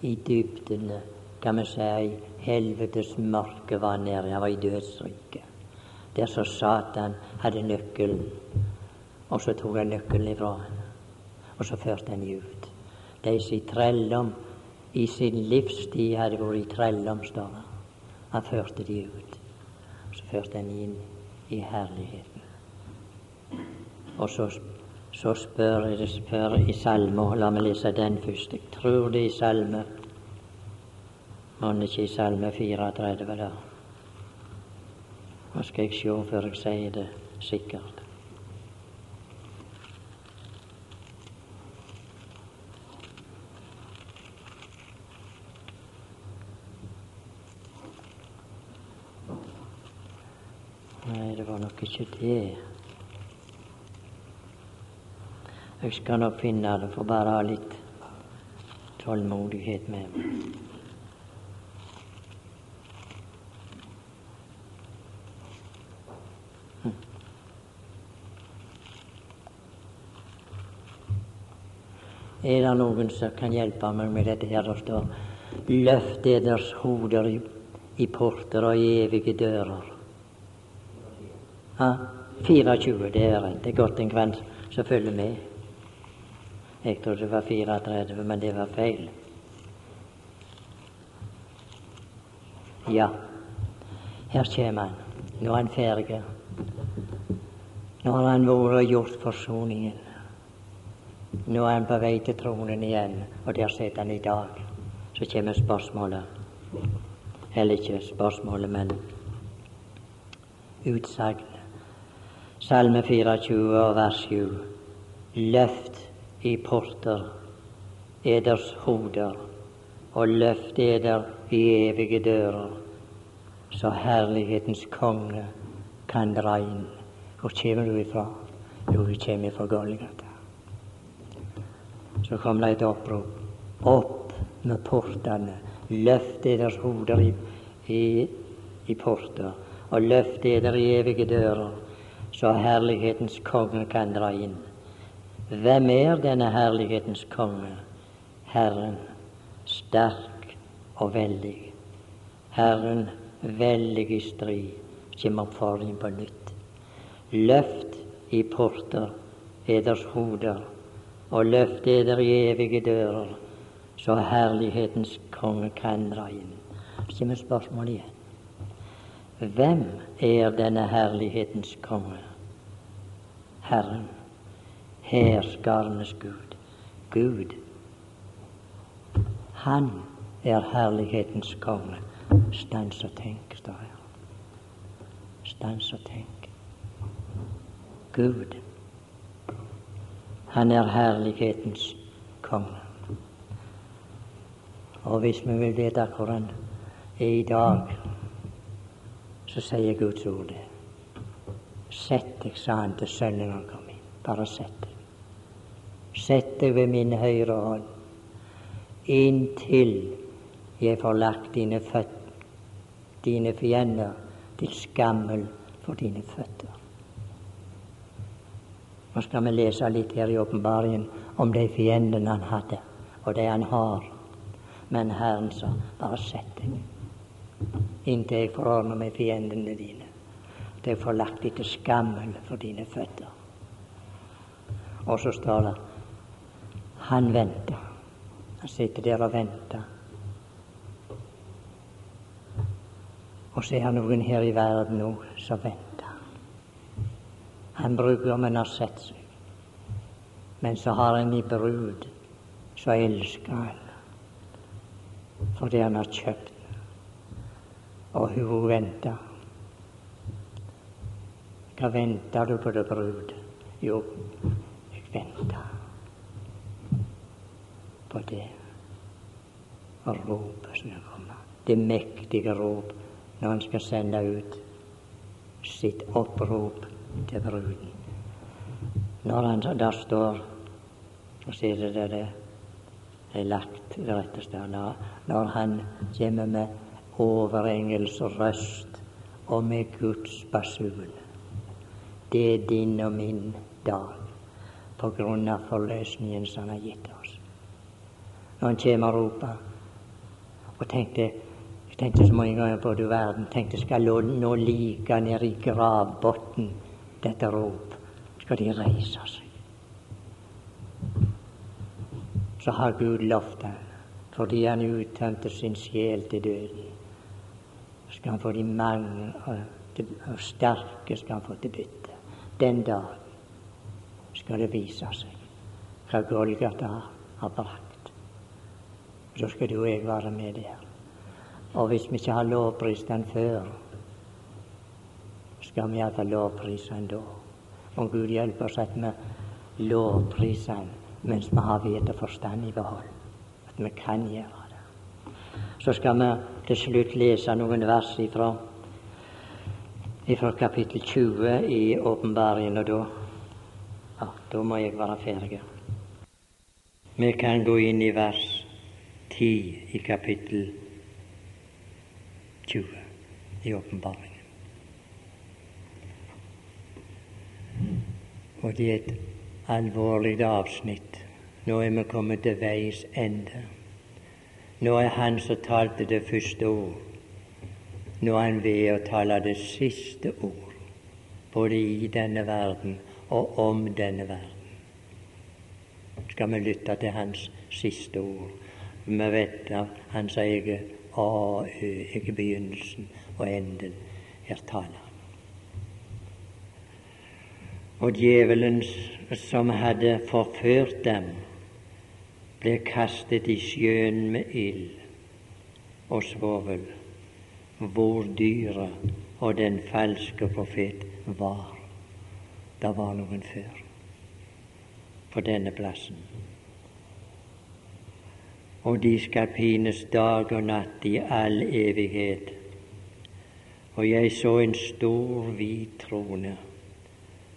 i dybdene, kan vi si, i helvetes mørke var nede, han var i dødsriket, der så Satan hadde nøkkelen, og så tok han nøkkelen ifra ham, og så førte han ut. De som i trelldom i sin livstid hadde vært i trelldom, står det. Han førte de ut. Så førte han inn i herligheten. Og så, så spør jeg det spør i salmer, la meg lese den først. Jeg tror det er i salme Mon ikke i salme 34, da. Nå skal jeg se før jeg sier det sikkert. Nei, det var nok ikke det. Jeg skal nok finne det, får bare ha litt tålmodighet med meg. Hm. Er det noen som kan hjelpe meg med dette her? Det står Løft eders hoder i, i porter og i evige dører. Ja, 24, det er rett. Det er godt en kan som følger med. Jeg trodde det var 34, men det var feil. Ja, her kommer han. Nå er han ferdig. Nå har han vært og gjort forsoningen. Nå er han på vei til tronen igjen, og der sitter han i dag. Så kommer spørsmålet. Eller ikke spørsmålet, men utsagnet. Salme 24 vers 7. Løft i porter eders hoder, og løft eder i evige dører, så herlighetens konge kan dra inn. Hvor kommer du ifra? Jo, du kommer fra Golgata. Så kom det et opprop. Opp med portene. Løft eders hoder i, i, i porter, og løft eder i evige dører så herlighetens konge kan dra inn. Hvem er denne herlighetens konge? Herren, sterk og veldig. Herren, veldig i strid, kommer oppfordringen på nytt. Løft i porter eders hoder, og løft eder i evige dører, så herlighetens konge kan dra inn. Så kommer spørsmålet igjen. Hvem er denne herlighetens konge? Herren, hærskarenes Gud. Gud, Han er herlighetens konge. Stans og tenk, står her. Stans og tenk. Gud, han er herlighetens konge. Og hvis vi vil vite hvor han er i dag, så sier Guds ord det. Sett deg, sa han til sønnen han kom inn. Bare sett deg. Sett deg ved min høyre hånd inntil jeg får lagt dine, føt, dine fiender til skammel for dine føtter. Nå skal vi lese litt her i åpenbaringen om de fiendene han hadde, og de han har. Men Herren sa, bare sett deg inntil jeg forordner med fiendene dine. At jeg får lagt dem til skammel for dine føtter. Og så står det han venter. Han sitter der og venter. Og så er det noen her i verden nå som venter. Han bruker, men har sett seg. Men så har han i brud så elsker han fordi han har kjøpt. Og hun venter. Hva venter du på det, brud? Jo, jeg venter på det ropet som kommer. Det mektige rop når han skal sende ut sitt opprop til bruden. Når han der står og ser det der det er lagt det rette stedet. når han kommer med overengels røst og med Guds basun. Det er din og min dag på grunn av forløsningen som han har gitt oss. Når han kommer og roper og tenkte jeg tenkte så mange ganger på du verden. Tenkte skal nå like nede i gravbunnen dette rop. Skal de reise seg. Så har Gud lovt ham, fordi han uttømte sin sjel til døden. Skal han få de mange og sterke skal han få til bytte. Den dagen skal det vise seg hva Golgata har brakt. Så skal du og jeg være med der. Og hvis vi ikke har lovprist den før, skal vi iallfall lovprise den da. Om Gud hjelper oss at vi lovpriser den mens vi har vett og forstand i behold. At vi kan gjøre det. Så skal vi til slutt lese noen vers ifra, ifra kapittel 20 i åpenbaringen, og da, ja, da må jeg være ferdig. Vi kan gå inn i vers 10 i kapittel 20. 20 i åpenbaringen. Og det er et alvorlig avsnitt. Nå er vi kommet til veis ende. Nå er han som talte det første ord. Nå er han ved å tale det siste ord, både i denne verden og om denne verden. Skal vi lytte til hans siste ord? Vi vet at hans eget A, Ø, ikke begynnelsen og enden, Her taler han. Og djevelen som hadde forført dem, ble kastet i sjøen med ild og svovel, hvor dyret og den falske profet var. Det var noen før på denne plassen og de skal pines dag og natt i all evighet. Og jeg så en stor, hvit trone,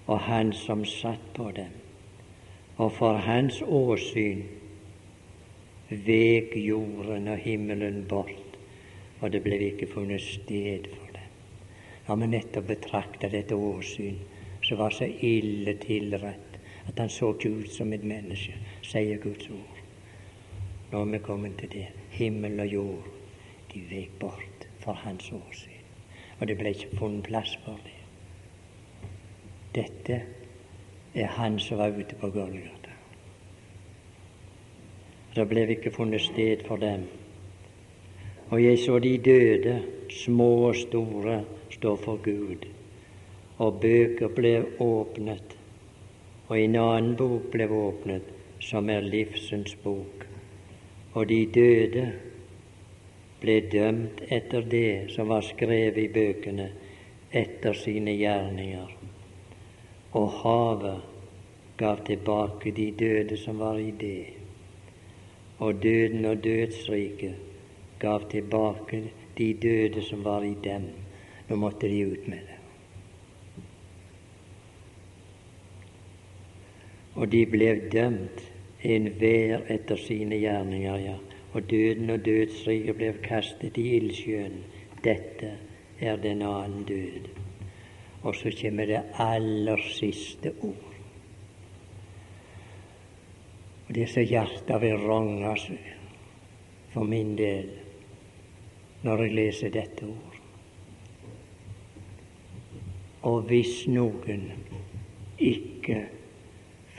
og Han som satt på dem. Og for Hans åsyn vek jorden og himmelen bort, og det ble ikke funnet sted for dem. Når vi nettopp betrakta dette åsyn, som var så ille tilrett at han så ikke ut som et menneske, sier Guds ord Nå er vi kommet til det. Himmel og jord, de vek bort for hans åsyn. Og det ble ikke funnet plass for det. Dette er han som var ute på Golgata. Det ble ikke funnet sted for dem. Og jeg så de døde, små og store, stå for Gud. Og bøker ble åpnet, og en annen bok ble åpnet, som er livsens bok og de døde ble dømt etter det som var skrevet i bøkene, etter sine gjerninger. Og havet gav tilbake de døde som var i det. Og døden og dødsriket gav tilbake de døde som var i dem. Nå måtte de ut med det. Og de ble dømt enhver etter sine gjerninger, ja. Og døden og dødsriket ble kastet i ildsjøen. Dette er den annen død. Og så kommer det aller siste ord. Og det er så hjertet vil ronge seg for min del når jeg leser dette ord. Og hvis noen ikke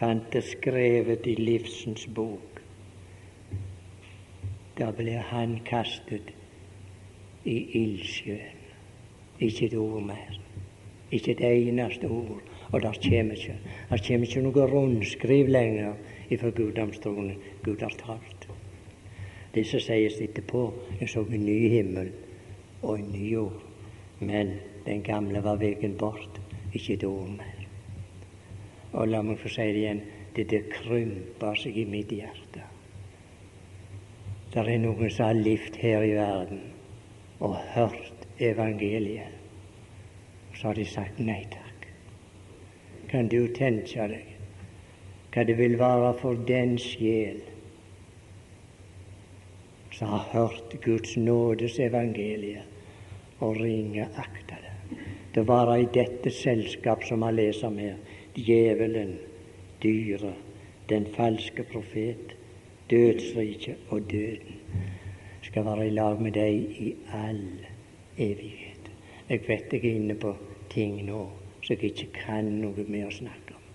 fant det skrevet i livsens bok. Da ble han kastet i ildsjøen. Ikke et ord mer. Ikke et eneste ord. Og der kommer ikke, der kommer ikke noe rundskriv lenger ifra guddomstronen. Gud har talt. Det som sies etterpå, jeg så en ny himmel og en ny jord. Men den gamle var veien bort. Ikke et mer. Og la meg få si det igjen det, det krymper seg i mitt hjerte. Det er noen som har levd her i verden og hørt evangeliet. Så har de sagt nei takk. Kan du tenke deg hva det vil være for den sjel som har hørt Guds nådes evangelie og ringe akta det. Det var i dette selskap som vi leser om her, djevelen, dyret, den falske profet, dødsriket og døden skal være i lag med deg i all evighet. Jeg vet jeg er inne på ting nå som jeg ikke kan noe med å snakke om.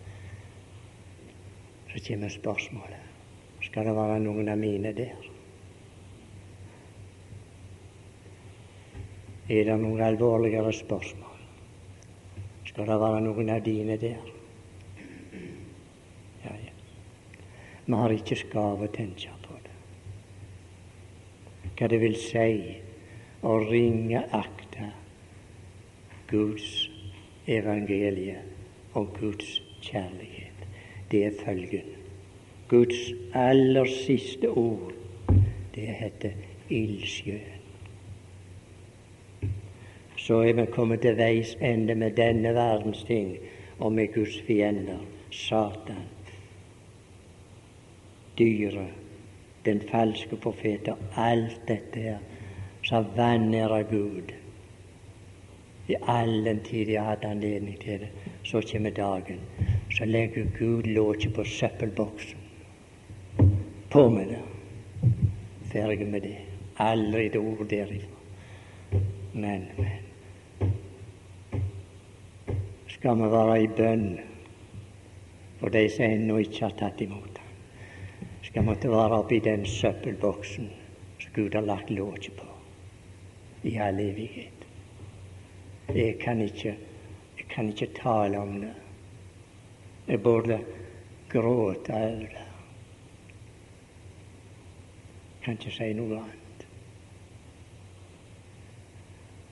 Så kommer spørsmålet skal det være noen av mine der. Er det noen alvorligere spørsmål? Skal det være noen av dine der? Ja, ja. Vi har ikke skav å tenke på det. Hva det vil si å ringeakte Guds evangelie og Guds kjærlighet. Det er følgen. Guds aller siste ord, det heter ildsjøen. Så er vi kommet til veis ende med denne verdens ting og med Guds fiender, Satan, dyret, den falske profet og alt dette her som vanærer Gud. I all den tid jeg hadde anledning til det, så kommer dagen. Så legger Gud låket på søppelboksen. På med det. Ferdig med det. Aldri et ord derifra. Men, men skal vi være i bønn for de som ennå ikke har tatt imot ham. Skal måtte være oppi den søppelboksen som Gud har lagt låket på i all evighet. Jeg kan ikke, jeg kan ikke tale om det. Jeg burde gråte over det. Kan ikke si noe annet.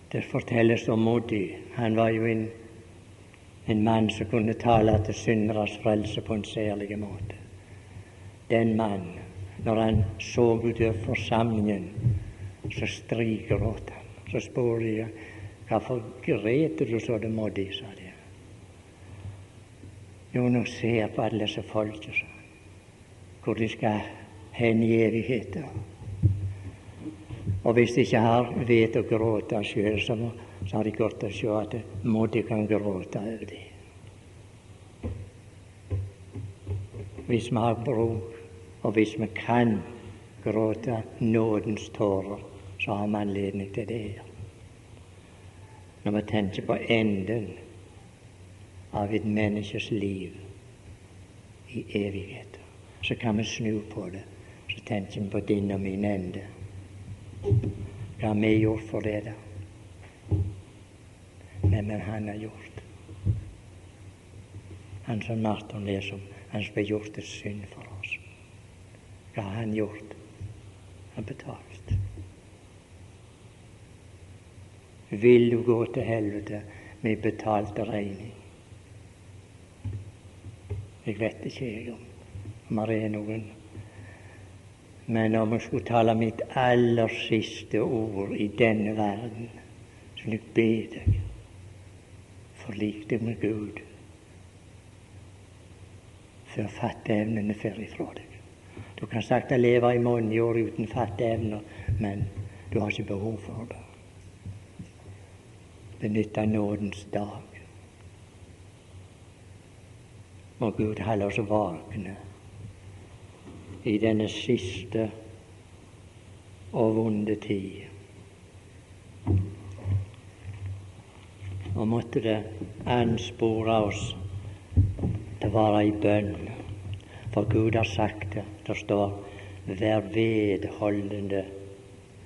Det fortelles om Modi. Han var jo en en mann som kunne tale til synderes frelse på en særlig måte. Den mann, når han så utover forsamlingen, så strigråt han. Så spurte jeg hvorfor gret du så det i, sa de. Jo, nå ser jeg på alle disse folka, hvor de skal hen i evigheten. Og hvis de ikke har vet å gråte sjøl, så må så har de godt å se at Moddi kan gråte over det. Hvis vi har bruk, og hvis vi kan gråte nådens tårer, så har vi anledning til det. Når vi tenker på enden av et menneskes liv i evighet, så kan vi snu på det. Så tenker vi på din og min ende. Hva har vi gjort for det, da? Men han har gjort. Han som Marton leser om, han som ble gjort til synd for oss. Hva har han gjort? Han betalt. Vil du gå til helvete med betalte regning? Jeg vet ikke om, om det er noen. Men om jeg skulle tale mitt aller siste ord i denne verden, så vil jeg be deg Forlik deg med Gud før fatteevnene fer ifra deg. Du kan sakte leve i mange år uten fatteevner, men du har ikke behov for det. Benytte nådens dag. Må Gud holde oss våkne i denne siste og vonde tid. Og måtte det anspore oss til å være i bønn For Gud har sagt det. Det står 'vær vedholdende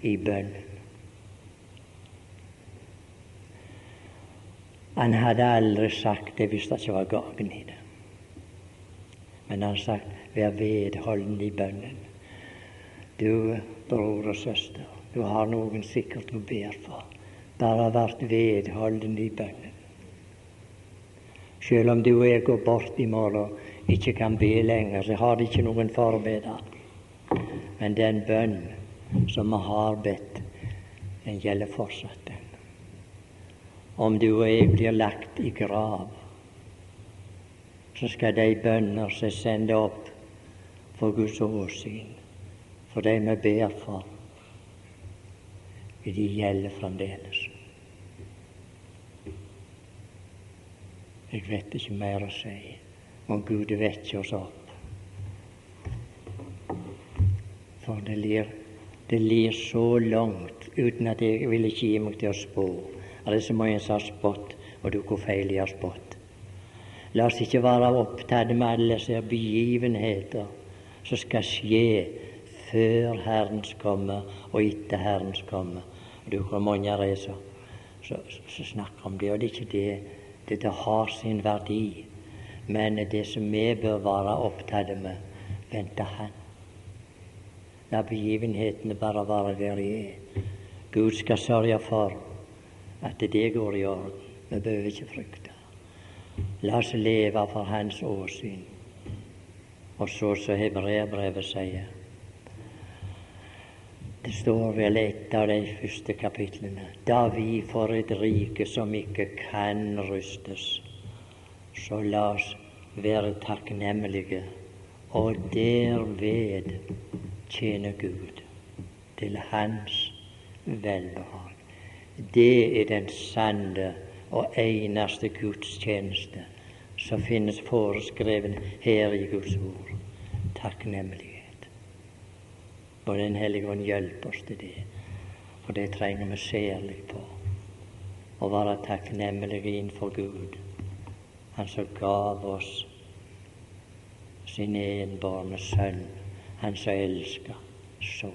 i bønnen'. Han hadde aldri sagt det hvis det ikke var gagn i det. Men han har sagt 'vær vedholdende i bønnen'. Du bror og søster, du har noen sikkert du ber for. Bare vært vedholdende i bønnen. Selv om du og jeg går bort i morgen og ikke kan be lenger, så har det ikke noen forbeder. Men den bønn som vi har bedt, den gjelder fortsatt. den. Om du og jeg blir lagt i grav, så skal de bønner som er sendt opp for Guds åsyn, for de vi ber for, de gjelder fremdeles. Jeg vet ikke mer å si om Gud vekker oss opp. For det lir, det lir så langt uten at jeg vil ikke gi meg til å spå. Det så mange som har spådd, og du hvor feil de har spådd. La oss ikke være opptatt med alle disse begivenheter som skal skje før Herrens komme og etter Herrens komme. Og du hvor mange er som snakker om det, og det er ikke det dette har sin verdi, men det som vi bør være opptatt med, venter Han. La begivenhetene bare være der de er. Gud skal sørge for at det går i orden. Vi behøver ikke frykte. La oss leve for Hans åsyn. Og så som hebreerbrevet sier det står vel et av de første kapitlene. Da vi får et rike som ikke kan rystes, så la oss være takknemlige og derved tjene Gud til Hans velbehag. Det er den sanne og eneste gudstjeneste som finnes foreskreven her i Guds ord. Takknemlig. Og Den hellige ånd hjelpe oss til det, for det trenger vi særlig på. Å være takknemlige innenfor Gud, Han som gav oss sin enbårne sønn, Han som elsker så.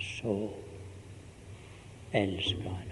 Så elsker Han